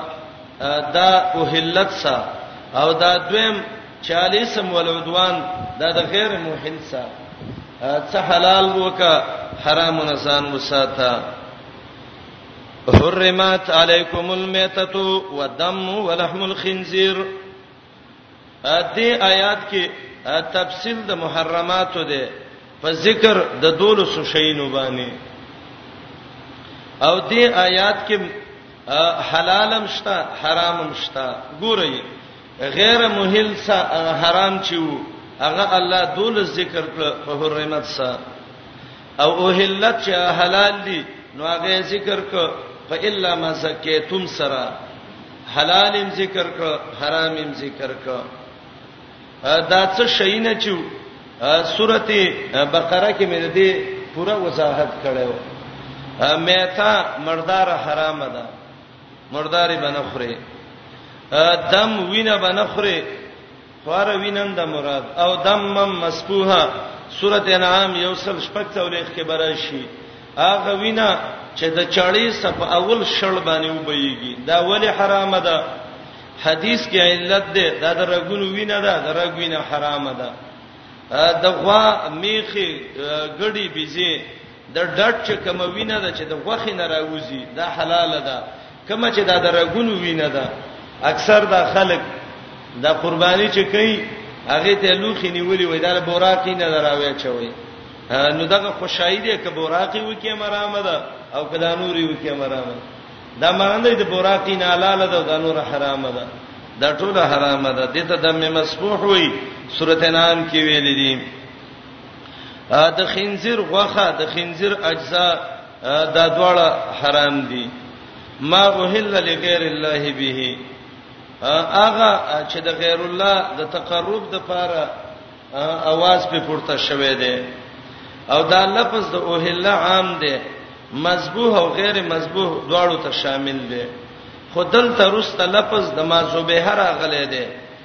دا اوهلت سا او دا دویم 40 ولودوان دا د غیر موهل سا څه حلال وکا حرام نه ځان وساته حرمت علیکم المیتۃ والدم ولحم الخنزیر ا دې آیات کې تفصیل د محرماتو ده په ذکر د دولو سشینو باندې او دې آیات کې حلالم شتا حرامم شتا ګورئ غیر مهل سا حرام چیو هغه الله دول ذکر کړ په حرمت سره او اوهلت چې حلال دي نو هغه ذکر ک په الا ما زکیتم سرا حلالم ذکر ک حرامم ذکر ک دا څه شي نه چو سورته بقره کې مې دې پوره وضاحت کړو میتا مردار حرام ده مرداري بنخره دم وینه بنخره خوار وینم د مراد او دم مسفوها سوره انعام یو سل شپږ تولیخ کې براشي هغه وینا چې د چړې صف اول شړ باندې وبېږي دا ولی حرام ده حدیث کې علت ده دا د رګونو وینا ده د رګ وینا حرام ده د غوا میخي ګړي بيزي د ډډ چې کومه وینه ده چې د غوښې نه راوځي دا حلاله ده کومه چې دا د رګونو وینه ده اکثر دا خلک دا قرباني چې کوي هغه ته لوخي نیولې وای دا بوراقي نه دراوي چوي نو دغه خوشاي دي ک بوراقي وکي مرامه ده او کدا نوري وکي مرامه دا معنی د بوراقي نه حلاله ده دا نور حرامه ده دا ټول حرامه ده دته د مسبوح وي سورته نام کې ویل دي د خنزیر غوخه د خنزیر اجزا دا دواړه حرام دي ما اوهل لغیر الله به اغه چې د غیر الله د تقرب د پاره आवाज په پورته شوه دی او دا لفظ د اوهل عام دی مذبوح او غیر مذبوح دواړو ته شامل دی خودل ترست لفظ د ما زوبه راغلی دی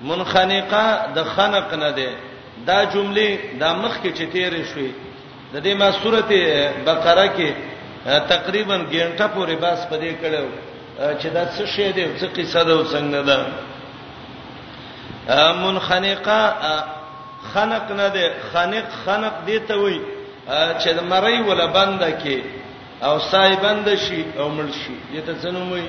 منخنقه د خنق نه ده دا جمله دا مخ کې چې تیرې شوې د دې ما سورته بقره کې تقریبا ګنټه پورې باس پدې کړو چې دا څه شی دی څه قصه ده څنګه ده منخنقه خنق نه ده خنق خنق دی ته وای چې د مړی ولا بنده کې او سای بند شي او مړ شي دې ته څه نوموي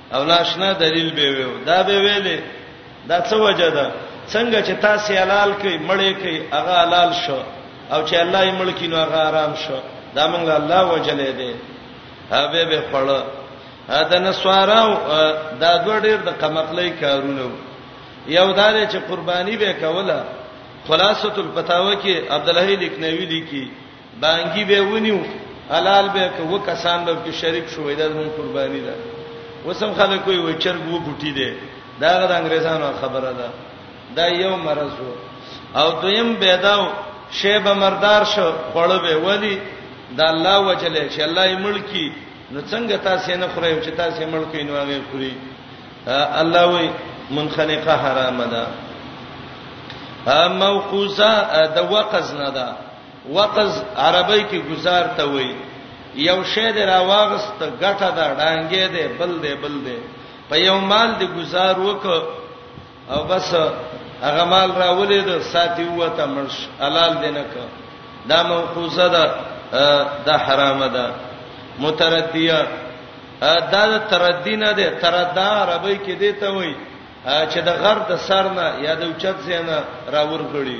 او لاشنا دلیل به ویو دا به ویلې دا څه وجه ده څنګه چې تاسو حلال کړي مړې کړي هغه حلال شو او چې الله یې ملک نو هغه آرام شو دا موږ الله وجلې دي هغه به خړ دا نسواراو دا دوه ډېر د قمقلې کارونه یو دا چې قرباني به کوله خلاصۃ الفتاوا کې عبد الله لیکنوی لیکي بانګي به ونیو حلال به که و کسان به کې شریک شو وای دا زمون قرباني ده وسم خلک وي وای چرګ وو بوټي ده دا غد انګريزانو خبره ده دا یو مرز وو او دویم بيداو شیب مردار شو خړو به ودی دا الله وجلې چې الله یې ملکی نو څنګه تاسو نه خورئ چې تاسو یې ملکی نو هغه خوري الله وی منخنقه حرام ده موقوزه د وقز نه ده وقز عربی کې گزار ته وای یو شی د راواغست غټه دا ډانګې ده بل ده بل ده په یو مال د گزار وک او بس هغه مال راولې ده ساتي وته مرش حلال دي نه ک دا موقوزه ده دا حرام ده متردیه دا تردی نه ده تردا عربی کې دی ته وای چې د غر د سر نه یا د اوچت زینه راور غړي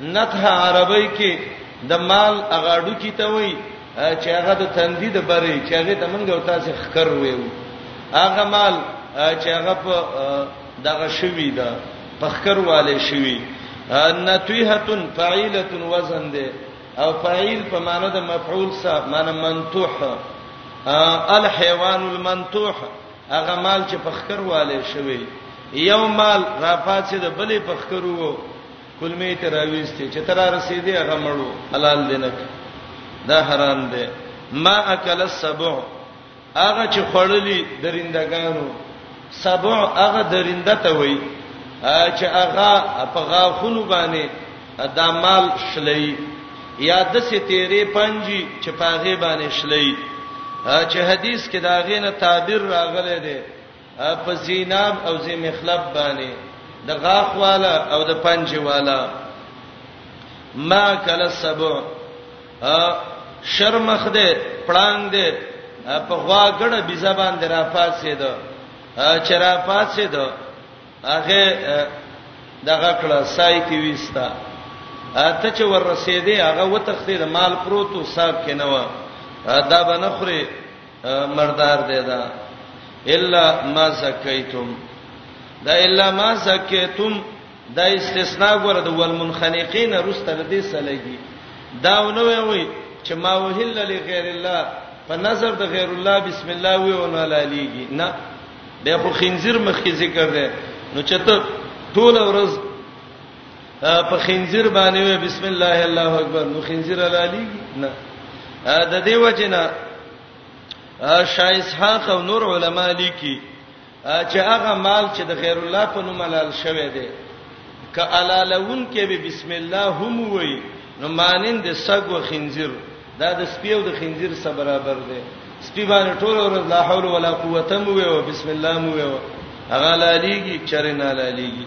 نتح عربی کې د مال اغاډو کی ته وای چې هغه د تندې د بری چې هغه ته منګه او تاسو خکر ویو هغه مال چې هغه په دغه شوی ده په خکر والے شوی نتویحتن فعیلتن وزن ده او فعیل په معنی د مفعول سره معنی منتوح الحيوان المنتوح هغه مال چې په خکر والے شوی یو مال را پاتې د بلې په خکرو کلمې ته راويستې چې تر رسیدې هغه مړو حلال دي نه دا حرام دي ما اکل السبع هغه چې خړلې درندګانو سبع هغه درنده ته وای چې هغه په غاخونو باندې دا مال شلې یا د ستېری پنجي چې پاغه باندې شلې چې حدیث کې دا غینه تعبیر راغلی دی په زیناب او ذی مخلب باندې د غاخ والا او د پنجه والا ما کل السبع شرمخ دې پړنګ دې په غواګړه بي زبان درا پاسې ده چرا پاسې ده هغه دغه کړه سای کی وستا اته چې ور رسیدې هغه وتختې د مال پروتو صاحب کې نه و دا بنخره مردار دی دا الا ما زکیتم دا الا ما زکیتم دا استثناء ګره د والمنخنقین رستر دې سلګي دا نو وی چې ما وهل لغیر الله په نظر د غیر الله بسم الله وی او نه لالیږي نه به خو خنزیر مخکې ذکر دی نو چته ټول ورځ په خنزیر باندې وې بسم الله الله اکبر نو خنزیر لالی نه د دې وجنه شاه اسحاق او نور علما لیکي چې هغه مال چې د خیر الله په نوم حلال شوی دی ک علالون کې به بسم الله هم وای نو مانند د سګ او خنزیر دا د سپیو د خنزیر سره برابر دی سپی باندې ټول ورځ لا حول ولا قوت مو وي او بسم الله مو وي هغه لالیږي چرې نه لالیږي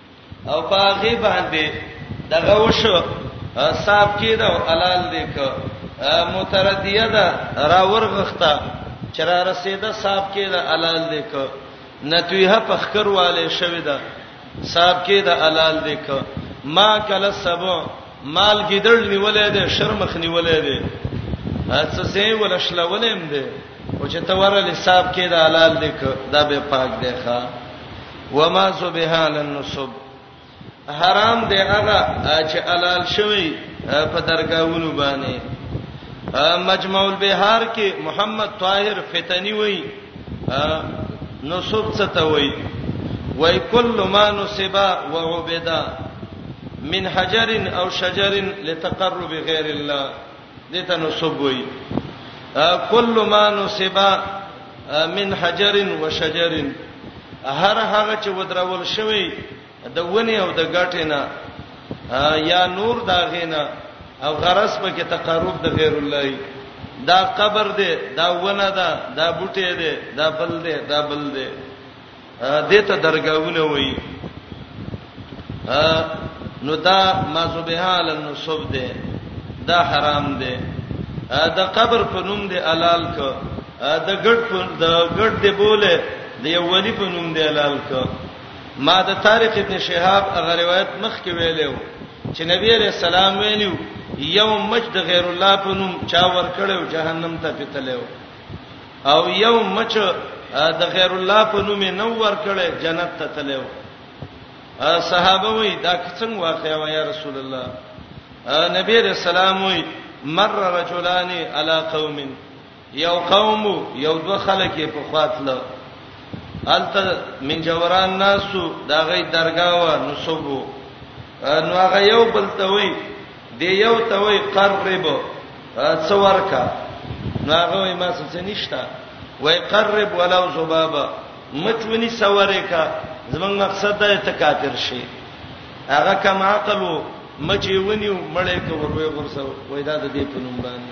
او پاغي باندې دغه وشو صاحب کې دا حلال دی ک متردیه دا راور غخته چرا رسیده صاحب کې دا حلال دی ک نتویه پخکر والے شوی دا صاحب کې دا حلال دی ک ما کله سبو مال ګیدړ نیولې ده شرمخ نیولې ده څه سه ول شلولم ده او چې تور له صاحب کې دا حلال دی ک دا به پاک دی ښا وما سبحان النصب حرام دی هغه چې حلال شوی په درگاہونو باندې مجمع البحار کې محمد طاهر فتنی وای نصب څه ته وای وای کل ما نصب وعبدا من حجر او شجر لتقرب غیر الله دته نسب وای کل ما نسب من حجر و شجر هر هغه چې ودرول شوی د ونی او د غټه نه یا نور دا غینا او غرس په کې تقرب د غیر الله دا قبر دی دا ونه ده دا بوټی دی دا بل دی دا بل دی دې ته درگاونه وای نو دا ما زبهال النصب ده دا حرام ده دا قبر په نوم دی حلال ک دا ګډ په دا ګډ دی بوله د یو ولی په نوم دی حلال ک ما د طارق ابن شهاب هغه روایت مخ کې ویلو چې نبی عليه السلام ویلو یو مجد غیر الله په نوم چا ور کړو جهنم ته پتلو او یو مچ د غیر الله په نوم نه ور کړي جنت ته تلو صحابه وی دا څنګه واقعا و یا رسول الله نبی رسول الله وی مر رجلان علی قوم یو قوم یو دوه خلک په خاطله الت من جوران ناسو دا غي درگاوه نو صبو نو هغه یو بلته وی دی یو ته وای قرب څو ورکا نو هغه وای ما څه نشتا وای قرب ولو زبابا مچونی سوره کا زمنګ مقصد دا ته کافر شي هغه کم عقل وو مچې ونیو مړې کو وروي ورسو وای دا د دې په نوم باندې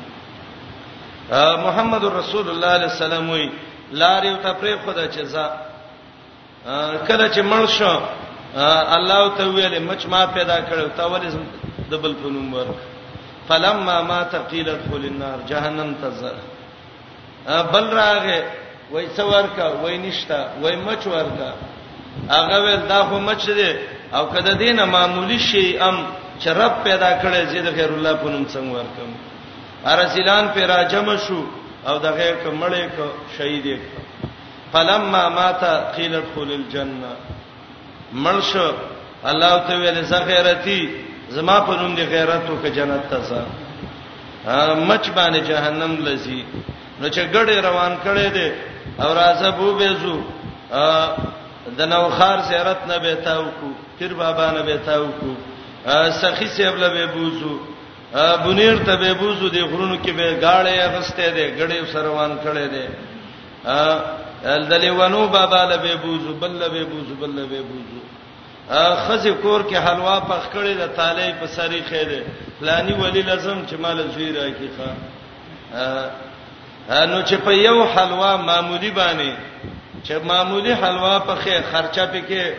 محمد رسول الله صلی الله علیه وسلم وی لار یو ته پرې خدا چې ځا کله چې مړ شو الله ته ویل مچ ما پیدا کړو تا ولې د بل په نوم ورک فلما ما تقيل ادخل النار جهنم تزر بل راغه وای څو ورکا وای نشتا وای مچ ورکا هغه ول دا خو مچ دی او کده دینه معمولی شی ام چې رب پیدا کړی چې د خیر الله په نوم څنګه ورکم ارسلان پر راجم شو او دغه کمړې کو شهید کړ فلما مات قيل ادخل الجنه ملش الله ته ویل زه غیرتی زما په نوم دی غیرت وک جنت ته ځه مچ باندې جهنم لذي نو چې ګړې روان کړي دي او راځه بو بيزو د نوخار زیارت نه به تاو کو پیر بابا نه به تاو کو سخی سیب له به بوزو بنیر ته به بوزو د غرونو کې به گاړې اغستې دي ګړې سروان کړي دي ا دلیوانو بابا لبه بوزو بل لبه بوزو بل لبه بوزو خزه کور کې حلوا پخ کړي د تالې په سری خېده فلانی ولی لازم چې مال زوی راکی ښا نو چې په یو حلوا معمولی باندې چې معمولی حلوا پخې خرچه پکې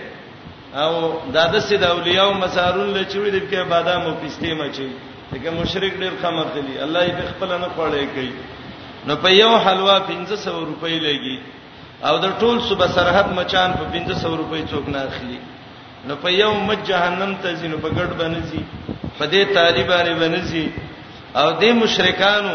او دا د سید اولیاء او مسارون له چوي د کې بادام او پسته مچي دغه مشرک ډیر خمر دي الله یې په خپل نه خوړې کوي نو په یو حلوا 1500 روپۍ لګي او د ټول صبح سرحد مچان په 1500 روپۍ څوک نه اخلي نو په یو مج جهنم ته ځینو په ګډ باندې ځي په دې طالبانه باندې ځي او دې مشرکانو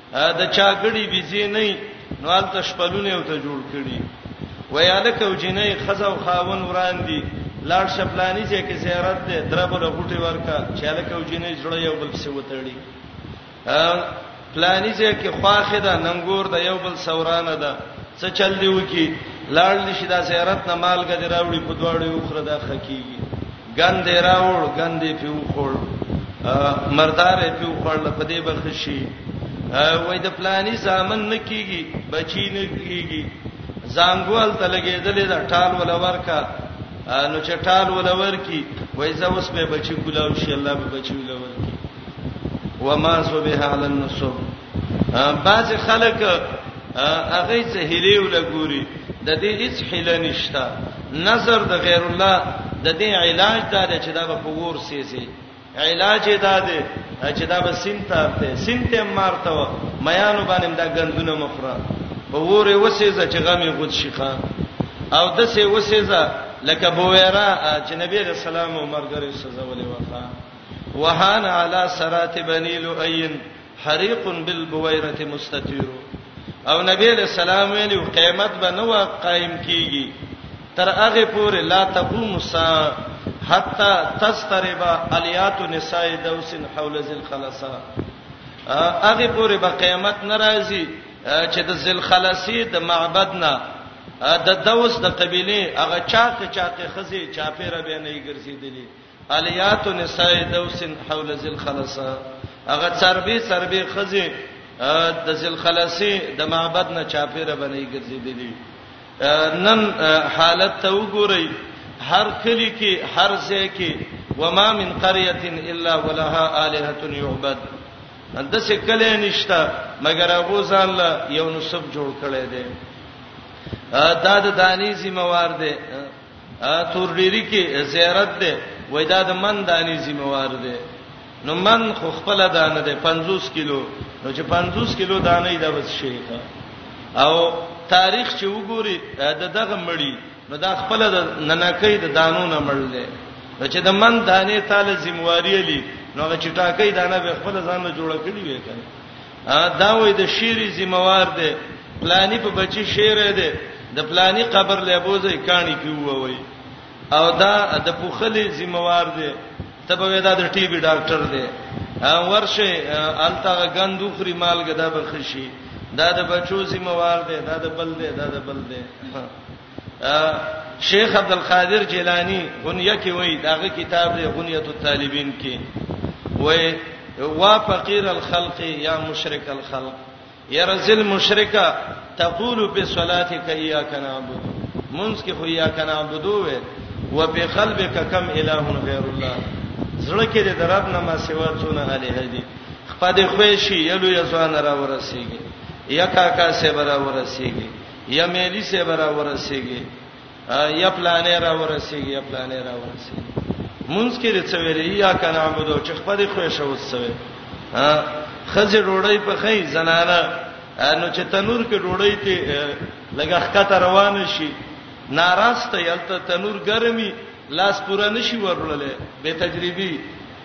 د چاګړي ویزه نه نو الته شپلونه او ته جوړ کړي ویاله کو جنې خزه او خاون وران دي لاړ شپلانی چې کې زیارت ده دربه له غټي ورکا چاله کو جنې جوړ یو بل څه وتړي پلانی چې کې خواخه ده ننګور ده یو بل سورانه ده څه چل دی وکی لاړ نشي دا زیارت نه مالګه دی راوړي په دواړو اوخره ده خکېږي ګند یې راوړ ګند یې پیو خور مردار یې پیو خور په دې بخشي وای د پلاني ځامن نه کیږي بچی نه کیږي زنګول ته لګېدلې دا ټال ولا ورکا نو چې ټال ولا ورکی وای زه اوس به بچی کولاو شي الله به بچی ولا ورکی وما سبحان النصب بعض خلک هغه څه هلي ولګوري د دې هیڅ حیله نشته نظر د غیر الله د دې علاج دا دی چې دا په ور سيسي علاج دا دی چې دا به سینتار ته سینته مارته و میانو باندې دا غندونه مخره په ور وسېزه چې غمي غوت شيخه او د سه وسېزه لکه بویرا چې نبی رسول الله مرګره سزا ولې وخا وهان علی سرات بنی لؤین حریق بالبویرة مستطیر او نبی علیہ السلام ویلو قیامت به نو قائم کیږي تر هغه پورې لا تقوم الساعه حتا تسترب الیات نساء دوس حول ذل خلصا هغه پورې به قیامت ناراضي چې د ذل خلصي د معبد نه د دوس د قبيله هغه چاته چاته خزي چاپیره به نه ګرځیدلی الیات نساء دوس حول ذل خلصه هغه چربي چربي خزي د ذل خلصي د معبد نه چاپیره بنې ګرځېدلې نن حالت ته وګورئ هر کلی کې هر ځای کې وما من قريه الا ولها الهه يعبد د څه کله نشتا مګر ابو ځان له یو نسب جوړ کړي دي دا د دانی ذمہ وار دي تور ډيري کې زیارت ده وای دا د من دانی ذمہوار ده نو من خو خپل دانه ده 50 کیلو نو چې 50 کیلو دانه دا بس شي او تاریخ چې وګوري د دغه مړی نو دا خپل د ننکې د دانو نه مړل دي نو چې د من دانه تعالی ذمہواری لې نو هغه چې ټاکې دانه به خپل ځان له جوړ کړی وي کنه دا وې د شیری ذمہوار دی پلانی په بچی شیر دی د پلانی قبر له بوزي کانی پیووي او دا د پوخلی ذمہوار دی تبه دا د ټي بي ډاکټر دی ورشه التاغه غندو خري مالګه دا بخشي دا د بچو ذمہوار دی دا د بل دی دا د بل دی شیخ عبد القادر جیلانی غنیه کې وای داغه کتاب دی غنیه الطالبین کې وای وا فقیر الخلق یا مشرک الخلق یا رزل مشرکا تقول په صلاتک یا کنابود منس کې خو یا کنابود وې و په قلبک کم الہ غیر الله زړه کې د رب نه ما سوا څونه علی هدی خپد خوښي یلو یزوان را ورسیږي یا کاکا سیبرا ورسیږي یا مېلی سه برا ورسېږي یا پلانې را ورسېږي یا پلانې را ورسېږي مونږ کې رڅ ویلې یا کنه عبادت چې خپل خو یې شوت سوي ها خځه ډوړی په خې زنانه نو چې تنور کې ډوړی ته لګخ کته روان شي ناراسته یلته تنور ګرمي لاس پورا نشي ورولله به تجربي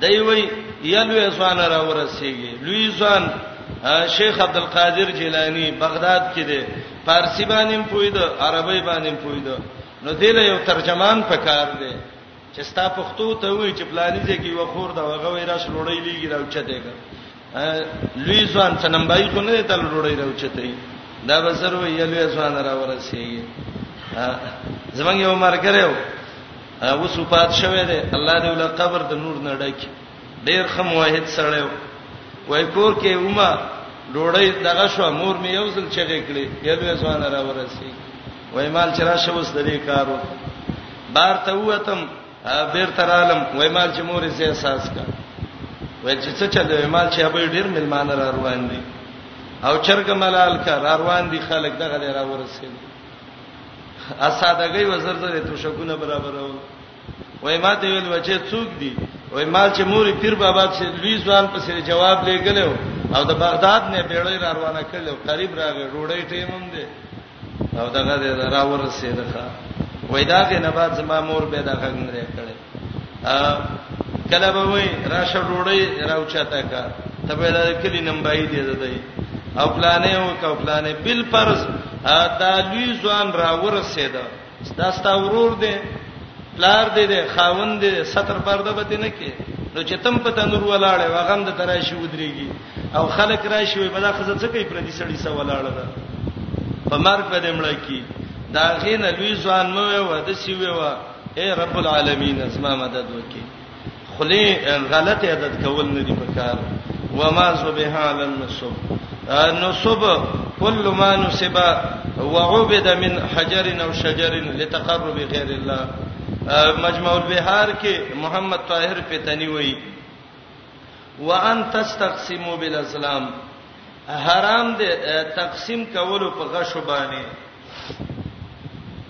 دی وی یلوې ځوان را ورسیږي لوی ځوان شیخ عبد القادر جیلانی بغداد کې دی فارسی باندې پوی دی عربی باندې پوی دی نو دې له یو ترجمان پکار دی چې ستا پښتو ته وی چې پلانیږي کې وخور دا وغه وی را شلوړی لیږي راوچته لوی ځوان څه نمبای خو نه تل ډوړی راوچته دا بسر وی لوی ځوان را ورسیږي زمنګ یو مرګره او صفات شوه دی الله دې ول قبر د نور نه ډک ډیر خم واحد سره وای کور کې اوما ډوړی دغه شو مور می یو ځل چغې کړې یو لوی ځوان را ورسیږي وای مال چرآ شوس د دې کارو بار ته وتم بیر ترالم وای مال چې مور یې احساس کا وای چې څه چل وای مال چې ابي ډیر ملمان را روان دي او چرګ ملال کا را روان دي خلک دغه دی را ورسېل اسادګي وزر زره تو شګونه برابر و وای ما ته ویل وچې څوک دي وای مال چې مور پیر بابا چې لوی ځوان په سر جواب لګلو او د بغداد نه بیړې را روانه کړل قریب راغی روړې ټیمم دي او دغه دې را ورسېده ښا وای دا کې نه بعد زما مور به دا غږ نه کړي کله به وای راشه ډوړی راوچاته کا ته به دا کلی نمبای دی دای او پلانې او کا پلانې بل فرض دا لوی ځوان را ورسېده دا ستا ورور دی پلار دی دی خاوند دی ستر پرده به نه کې نو چې تم په تنور ولاړې وغم د تراشي ودرېږي او خلک راشي وي بل خزه څه کوي پر دې سړی سره ولاړه ده په مرګ به دمړ کی دا غین لوی ځوان مو و د سی و اے رب العالمین اسما مدد وکي خلی غلط عدد کول نه دی پکار وما ذبح علی النصب نصب كل ما نصب وعبد من حجر او شجر لتقرب غیر الله مجموع البحار کې محمد طاهر پتنی وایي وان تستقسموا بالاسلام حرام دي تقسیم کولو په غشو باندې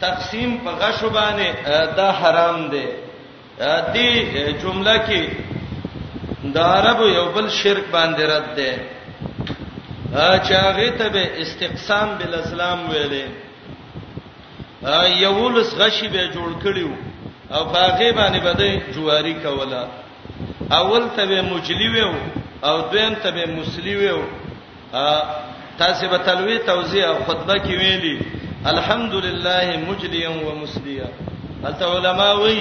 تقسیم په غشو باندې دا حرام دي دې جمله کې د عربو یو بل شرک باندې رد ده چې هغه ته به استقسام بل اسلام ویلې یولس غشي به جوړ کړیو او باغې باندې بده جواری کوله اول ته به مجلی ویو او دویم ته به مسلی ویو تاسو به تلوي توزیع او خطبه کې ویلي الحمدلله مجليا ومسليا هلته علما وی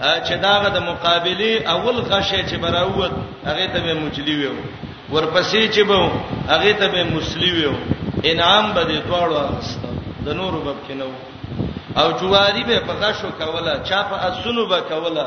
چې داغه د مقابله اول غشه چې براوت هغه ته به مجلی ویو ورپسې چې به هغه ته به مسلی ویو انعام به دې دواړو اخست د نورو باب کې نو او جواری به په غشو کوله چا په اسونو به کوله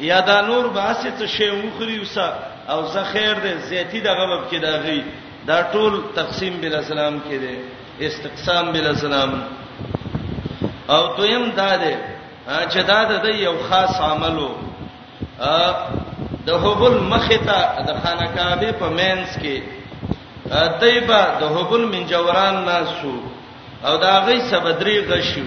یا دا نور باسي ته شی وخوري وسه او زه خیر دې زیاتی د غبب کې داغي دا ټول تقسیم بل اسلام کې دي استقسام بل اسلام او دویم دا دی چې دا د یو خاص عملو د هبل مخته د خانقابه په مینس کې دایبه د هبل من جوران ناسو او دا غي سبدري غشو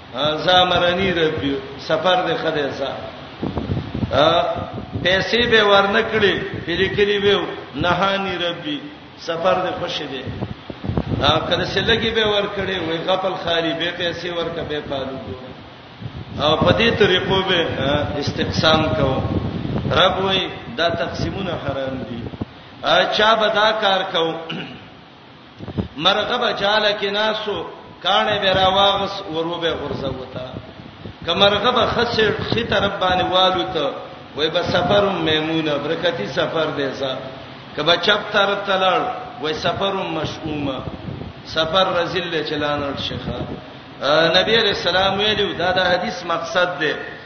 زامرنی ربي سفر دې خدای سا پیسې به ورنکړي پیری کړی به نهانی ربي سفر دې خوش دې کله چې لګي به ورکړي وای غفل خالی به پیسې ورکه به پالو او په دې طریقو به استقسام کوو رب وای دا تقسیمونه حرام دي چا به دا کار کوو مرغه به چاله کې ناسو کانه به راواغس وروبه غرزوتا کمرغه به خسر خي طرف باندې والو ته وای به سفر میمونه برکتی سفر دی ځا کبه چپ تر تلل وای سفر مشؤمه سفر رزل چلانړ شيخه نبی علیہ السلام ویلو دا د حدیث مقصد دی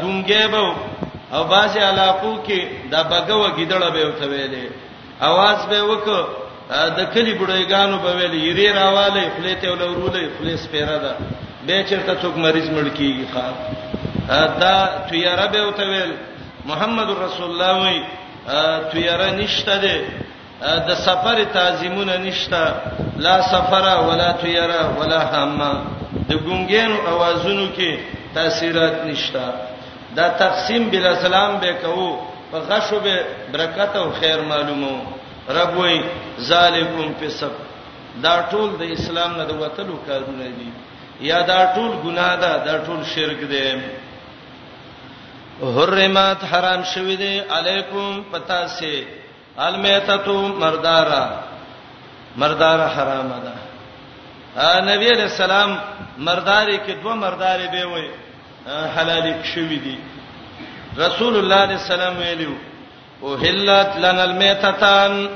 ګونګې به او باسي علاقو کې د بګو ګیدړه به وته ویلې आवाज به وک د کلی بډایګانو به ویلې یری راواله خپلې ته ولورولې خپلې سپیره ده به چرته څوک مریض مړ کیږي ښا دا تیاره به وته ویل محمد رسول الله وی تیاره نشته ده د سفر تعظیمونه نشته لا سفر ولا طیره ولا حمه د ګونګینو اوازونو کې تاثیرات نشته دا تقسیم بل اسلام به کوو په غشو به برکت او خیر معلومو رب وی ذالکم فسق دا ټول د اسلام نه د وتلو کارونه دي یا دا ټول ګناه ده دا ټول شرک دی حرمت حرام شوی دی علیکم پتا سي المیتتو مردارا مردارا حرام ده نبی علیہ السلام مرداري کې دوه مرداري به وي حلالي شوې دي رسول الله علیه السلام ویلو او حلت لنا المیتتان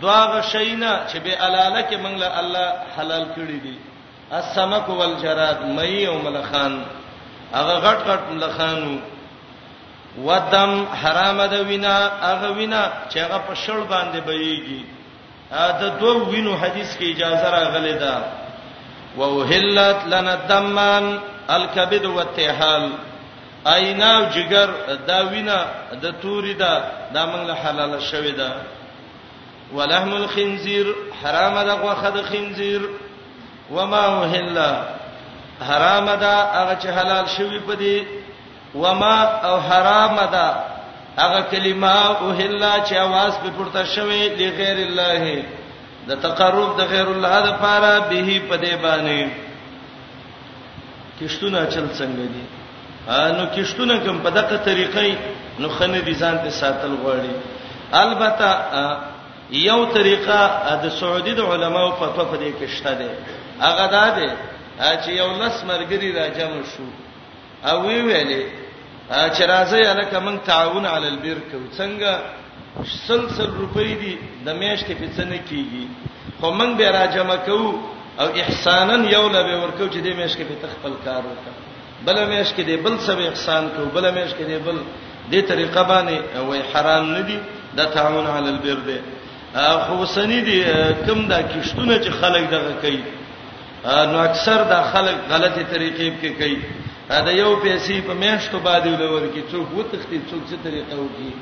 دواغه شینا چې به الاله کې موږ له الله حلال کړی دي السمک والجراد مئی او ملخان هغه غټ غټ ملخانو ودم حرام د وینا هغه وینا چې هغه په شړ باندې بهيږي د دوه وینو حدیث کې اجازه راغلې ده ووهلت لنا الدمان الكبد والتحال اینا او جګر دا وینا د توري دا د منګله حلال شوی ده ولحم الخنزير حرام ده غوخه د خنزير وما وهلا حرام ده هغه چې حلال شوی په دې وما او حرام ده هغه کلمه او هلا چې आवाज په پورته شوی لغیر الله د تقرب د غیر الله د پاره به په دې باندې کښتونه چل څنګه دي نو کښتونه کوم په دغه طریقې نو خنه دي ځان ته ساتل غواړي البته یو طریقه د سعودي د علماو فتوا په دې کې شته ده هغه دا ده چې یو لس مرګري راجم شو او وی ویلې چې راځي الکه موږ تعاون علی البر کو څنګه سلسل روپۍ دي د میاشتې په څنګه کیږي خو موږ به راجم کو او احسانا یو لبه ورکو چې دې میاشتې په تخپل کار وکړو بل میاش کې دی بل سبه احسان کو بل میاش کې دی بل دې طریقه باندې وای حرام نه دي د تعاون علی البر دی خو سنی دي کم دا کشتونه چې خلک دغه کوي نو اکثر دا خلک غلطي طریقې په کوي دا یو پیسې په میاشتو باندې ولور کی څوک وتختی څوک څه طریقه وکي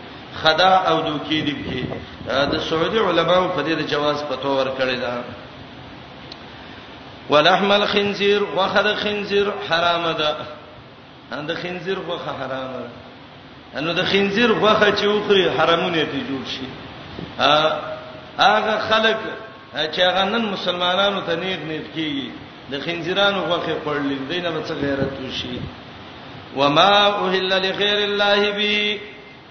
خدا او دوکې دی کی د سعودي علماو په دې جواز پتو ور کړی دا ولحم الخنزير وخذ خنزير حرام ده ان د خنزیر غوخه حرام ده انو د خنزیر غوخه چې وخوري حرامونه ته جوړ شي هغه خلک چې هغه نن مسلمانانو ته نیک نیک کیږي د خنزیرانو غوخه خورلې دینه به څه غیرت وشي وما اوهل لغیر الله بی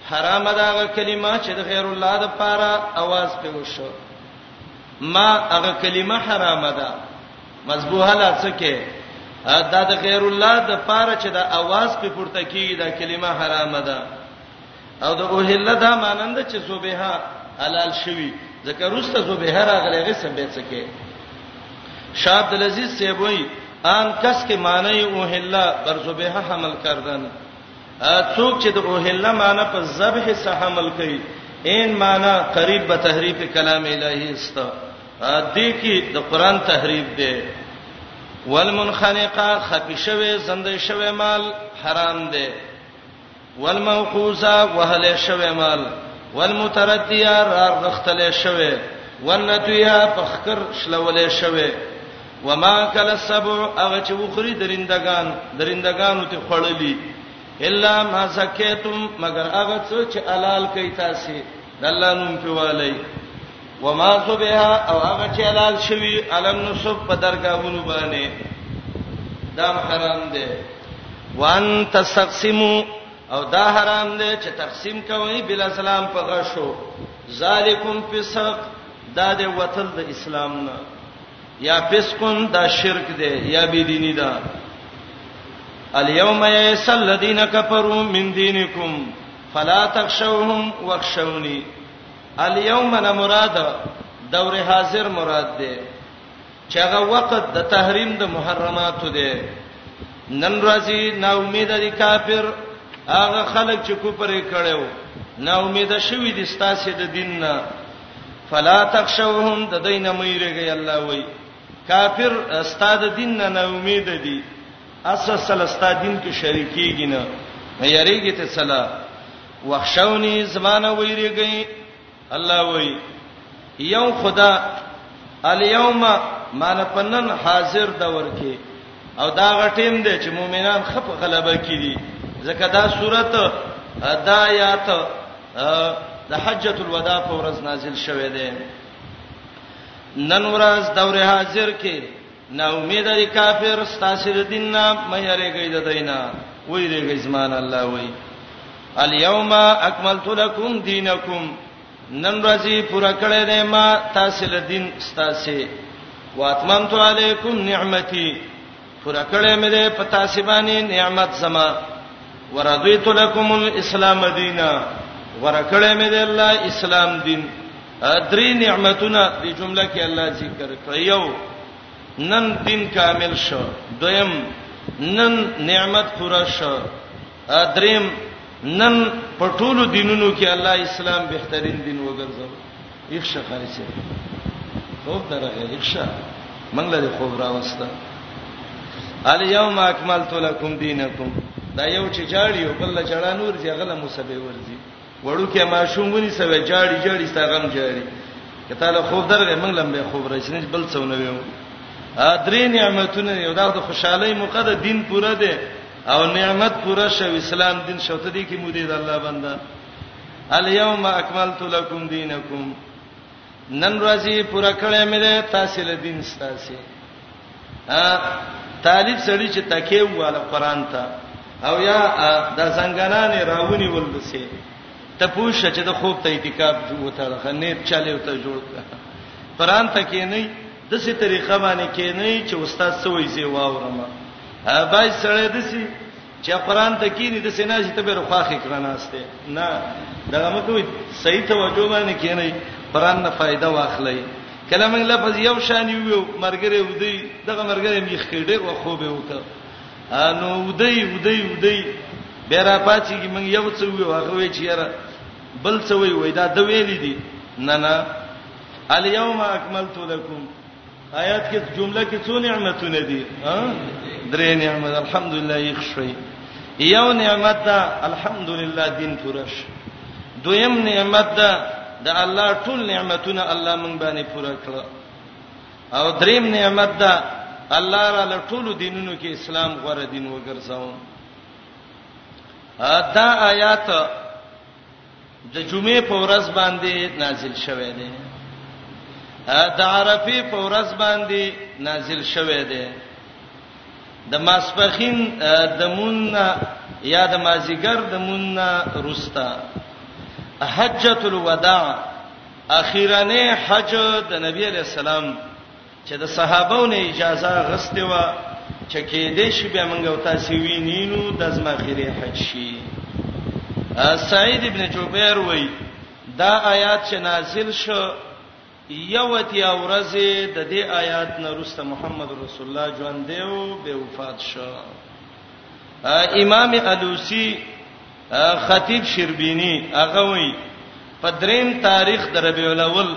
حرام داغه کلمه چې د غیر الله د پاره आवाज په وشو ما هغه کلمه حرام ده مذبوحه لا څه کې دا د غیر الله د پاره چې دا आवाज په پورته کیږي دا کلمه حرامه ده او د اوهل دا مانند چې صبحه حلال شوی ځکه روسته صبحه راغلی غي سبې څه کې شاب د لذیذ سیبوی ان کس کې معنی اوهل بر صبحه حمل کردن څوک چې د اوهل معنی په ذبح سره حمل کوي ان معنی قریب به تحریف کلام الهی است دې کې د قران تحریف دی والمنخنقه خپي شوی زندې شوی مال حرام دی والموقوزه وهل شوی مال والمترديه رار غختل شوی والنتيه پخکر شلول شوی وما کل السبع هغه چې وخوري درندگان درندگانو ته خړلې الا ما زکیتم مگر هغه څه چې حلال کوي تاسو د الله نوم په والي وما صبها او هغه چې حلال شوی علن نصب په درگاهونو باندې دا حرام دی وان تستقسمو او دا حرام دی چې تقسیم کوي بل اسلام په غشو ذالکم فسق دا د وتل د اسلام نه یا فسقون دا شرک دی یا بی دینی دا الیوم یسل الذین کفروا من دینکم فلا تخشوهم واخشوني اليوم نه مراد دور حاضر مراد ده چې هغه وخت د تحریم د محرماتو ده نن راځي نا امید دي کافر هغه خلک چې کو پرې کړو نا امید شوی دي ستاسو د دین نه فلا تخشوهم د دینه مې رګي الله وای کافر استاد دین نه نا امید دي اسه سلستا دین کې شریکیږي نه یریږي ته سلا وخښونی زمانہ ویریږي الله وی یو خدا الیوم مان پنن حاضر دور کې او دا غټیم دی چې مؤمنان خپ غلبه کړي ځکه دا صورت دا آیات د حجۃ الوداع په ورځ نازل شوه دی نن ورځ دور حاضر کې نا امید دي کافر ستاسو د دین نه مې یریږي د دینه وای ریږي زمان الله وای الیوم اکملت لکم دینکم نن ورځې پورا کړې ده ما تاسو له دین ستاسو واتممت علیکم نعمتي پورا کړې مې ده پتا سی باندې نعمت سما ورضیت لکم الاسلام دینا ورکړې مې د الله اسلام دین درې نعمتونه د جمله کې الله ذکر کړ یو نن دین کامل شو دویم نن نعمت پورا شو دریم نن په ټولو دینونو کې الله اسلام بهترین دین وګرځاو ویښ شه قاری صاحب خوب ته راغی ویښ شه موږ لري خوب راوسته الیوم اکملت لکم دینکم دا یو چې جاړي او بل جړا نور چې غله مصبه ورځي وړو کې ما شومونی سوي جاړي جاړي ستا غم جاړي کته له خوب درغه موږ لم به خوب راشنه بل څو نه ویو درې نعمتونه یو دا د خوشحالي موقع ده دین پوره ده او نعمت پوره شو اسلام دین شوته دي کې مو دې د الله بنده الیوم اکملت لکم دینکم نن ورځې پورا کړې مې ده تاسو له دین ستاسو ا طالب سړی چې تکي واله قران ته او یا د زنګنان راونی ولدسه ته پوښ چې د خوب ته اعتکاف جوړ ته خنه چاله ته جوړ قران ته کې نه د څه طریقه باندې کې نه چې استاد سوې زی واورم ا بای سره د څه چا قران ته کینی د سینا چې ته به رخواخې کړه ناشته نه دغه مکوې صحیح توجه باندې کینی قران نه فائدہ واخلئ کله موږ لفظ یو شان یو مرګره ودی دغه مرګره میخ کې ډېر وخو به وکړ انو ودی ودی ودی بیره پاتې کې موږ یو څه وی هغه وی چې یاره بل څه وی وای دا د ویلې دي نه نه الیوم اکملت لکم آیات کې جمله کې څو نعمتونه دي ها درې نعمت الحمدلله یې خوشي یو نعمت ده الحمدلله دین پرش دویم نعمت ده د الله ټول نعمتونه الله مونږ باندې پوره کړ او دریم نعمت ده الله را له ټول دینونو کې اسلام غوړه دین وګرځاو دا آیات د جمعې په ورځ باندې نازل شوه دی د عرفه په ورځ باندې نازل شوه دی د ماسپخین د مون یا د مازیګر د مون روستا حجۃ الوداع اخیرنه حج د نبی علی السلام چې د صحابو نه اجازه غسته و چې کې دې شی به منګه او تاسو وینینو د زما خیره حج شي سعید ابن جبیر وای دا آیات چې نازل شو یوتی اورزه د دې آیات نه رسته محمد رسول الله ژوند دیو به وفات شو امام الوسی خطیب شربینی هغه وی په دریم تاریخ د ربیع الاول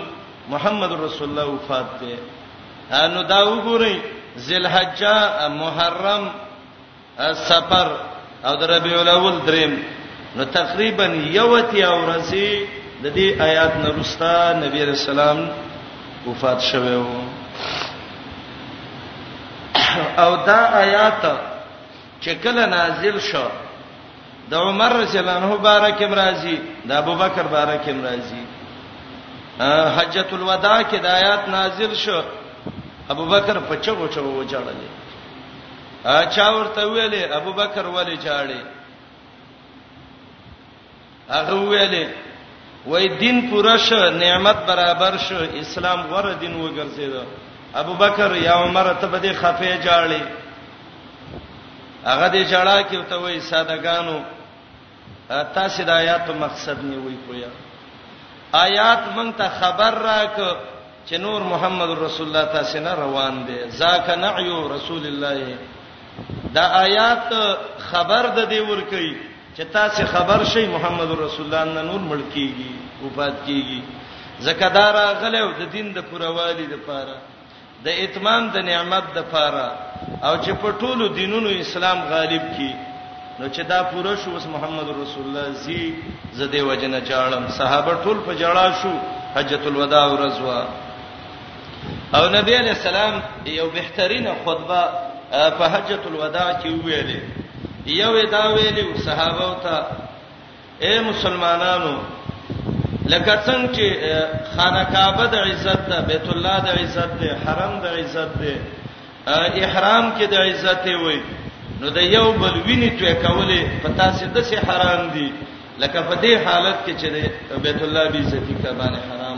محمد رسول الله وفات دی نو دا وګورئ ذلحجہ محرم سفر او د ربیع الاول دریم نو تقریبا یوتی او رسی د دې آیات نرستا نبی رسول الله وفات شوه او دا آیات چې کله نازل شو د عمر رضی الله عنه بارک هم راضي د ابوبکر بارک هم راضي حجۃ الوداع کې د آیات نازل شو ابوبکر پچغو چغو وجړل اچا ورته ویلې ابوبکر ولې چاړي هغه ویلې وای دین پوره شو نعمت برابر شو اسلام غره دین وګرځید ابو بکر یا عمر ته به دې خفه جاړي هغه دې جړا کې ته وای سادهګانو تاسو د آیات مقصد نیوي کویا آیات مونږ ته خبر راک چې نور محمد رسول الله تاسو نه روان دي ذاک نعیو رسول الله دا آیات خبر د دې ور کوي چې تاسو خبر شئ محمد رسول الله نه نور مړ کیږي وفات کیږي زکه دا راغله او د دین د پروالی د پاره د اتمام د نعمت د پاره او چې په ټولو دینونو اسلام غالب کی نو چې دا پوره شو اوس محمد رسول الله زی زده وجنه چاړم صحابه ټول په جړا شو حجۃ الوداع ورځوا او نبی علی السلام یو بهترینه خطبه په حجۃ الوداع کې ویلې یو دا ویلې صحابه او ته اے مسلمانانو لکه څنګه چې خانه کعبه د عزت ده بیت الله د عزت ده حرم د عزت ده احرام کې د عزت وي نو د یو بل ویني توې کولې پتا سي د سي حرام دي لکه په دې حالت کې چې بیت الله به عزت کبانه حرام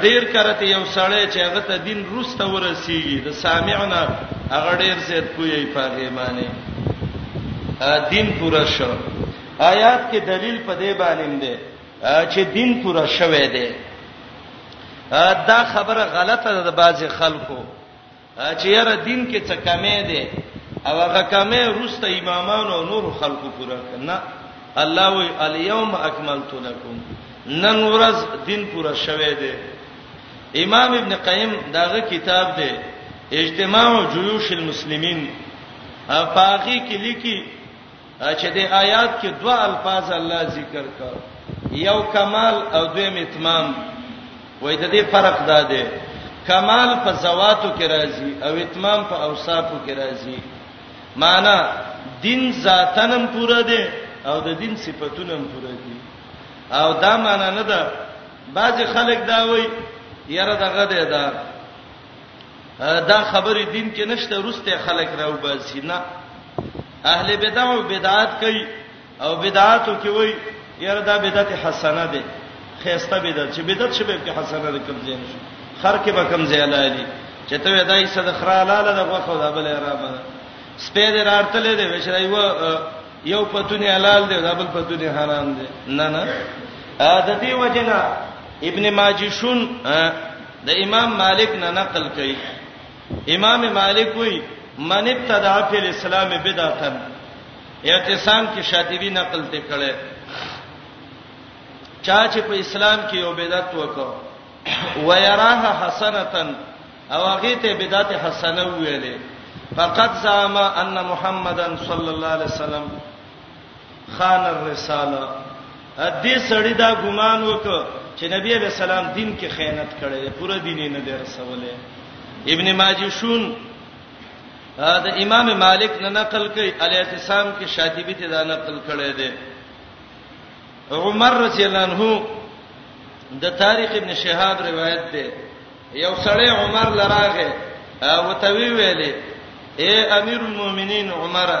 ډیر کرته یو سړی چې هغه ته دین روسته ورسیږي د سامعنا هغه ډیر زیات پوی پاغه معنی دین پورا شو آیات کې دلیل په دې باندې دی چې دین پورا شوه دی دا خبره غلطه ده د بعضی خلکو چې یاره دین کې څه کمی دی او هغه کمی وروسته امامانو او نورو خلکو پوره کړ، نه الله وی الیوم اکملت لکم نن ورځ دین پوره شوه دی امام ابن قیم داغه کتاب دی اجتماع جیوش المسلمین پاغي کې لیکي چې د آیات کې دوه الفاظ الله ذکر کړ یو کمال او دویم اتمام وای د دې فرق دا دی کمال په زواتو کې راځي او اتمام په اوصافو کې راځي معنی دین ذاتنم پوره دی او د دین صفاتونه هم پوره دي او دا معنی نه ده بعضی خلک دا وای یاره دغه دی دا دا خبرې دین کې نشته روسته خلک راو باسي نه اهل بدع او بدعات کوي او بدعاتو کې وای یاره دا بدعت حسنه ده خيسته بدعت چې بدعت شبه کې حسنه ده کوم ځای نشي خر کې به کوم ځای لالی چې ته ودای صدق را لاله د غوخه دا بل را باندې سپېد رارتلې ده وشرای و یو پتونی حلال دی دا بل پتونی حرام دی نه نه د دې وجنه ابن ماجشون د امام مالک نه نقل کړي امام مالک وی من ابتدع فی الاسلام بدعتا اعتصام کې شاطبی نقل ته کړي چا چې په اسلام کې یو بدعت وکړ ويراها حسنه او هغه ته بدعت حسنه ویلې فقط زعما ان محمدن صلی الله علیه وسلم خان الرساله دې سړی دا ګمان وکړ چې نبی علی السلام دین کې خیانت کړی دی پوره دین نه دی رسولې ابن ماجشون دا امام مالک نه نقل کوي الاعتصام کې شاطبی ته دا نقل کړی دی عمر رضی الله عنه د تاریخ ابن شهاب روایت ده یو سړی عمر لراغه او ته وی ویلې اے امیر المؤمنین عمره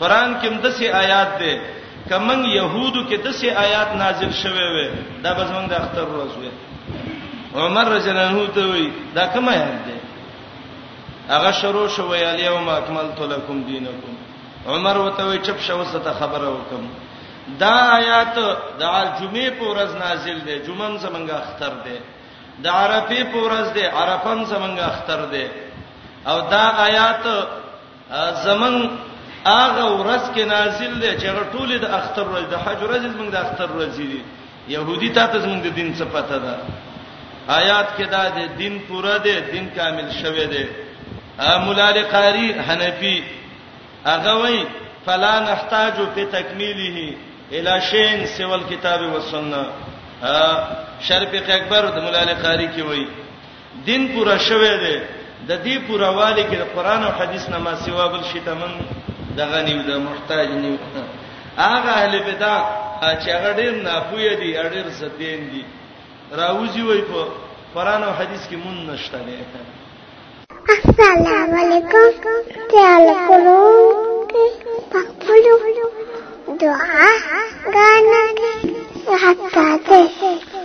قران کې مدسي آیات ده کمن يهودو کې دسي آیات نازل شوه وي دا به زمونږ د اختر ورځ وي عمر رضی الله عنه ته وي دا کوم آیات ده هغه شروع شوی الیوم اکملت لکم دینکم عمر وته وي چپ شو ست خبره وکم دا آیات د جمعې په ورځ نازل دي جمعه زمونږ اختر ده د عرفه په ورځ ده عرفه زمونږ اختر ده او دا آیات زمون هغه ورځ کې نازل دی چې هغه ټوله د اختر ورځ د حج ورځ زمونږ د اختر ورځ دی يهودي ته ته زمونږ د دین څه پته ده آیات کې دا دی دین پوره دی دین کامل شوه دی مولا لقاری حنفی هغه وای فلا نحتاج فی تکمیله الی شین سوال کتاب و سنت شرف اکبر د مولا لقاری کې وای دین پوره شوه دی د دې پوره والی کې د قران او حدیث نه ما سیوا بل شي تمن د غنیو د محتاج نیو هغه اهل بدع چې هغه ډیر نه پوی دي ډیر سپین دي راوځي وای په قران او حدیث کې مون نشته نه السلام علیکم تعال کولو پخپلو دعا غانا حتا ته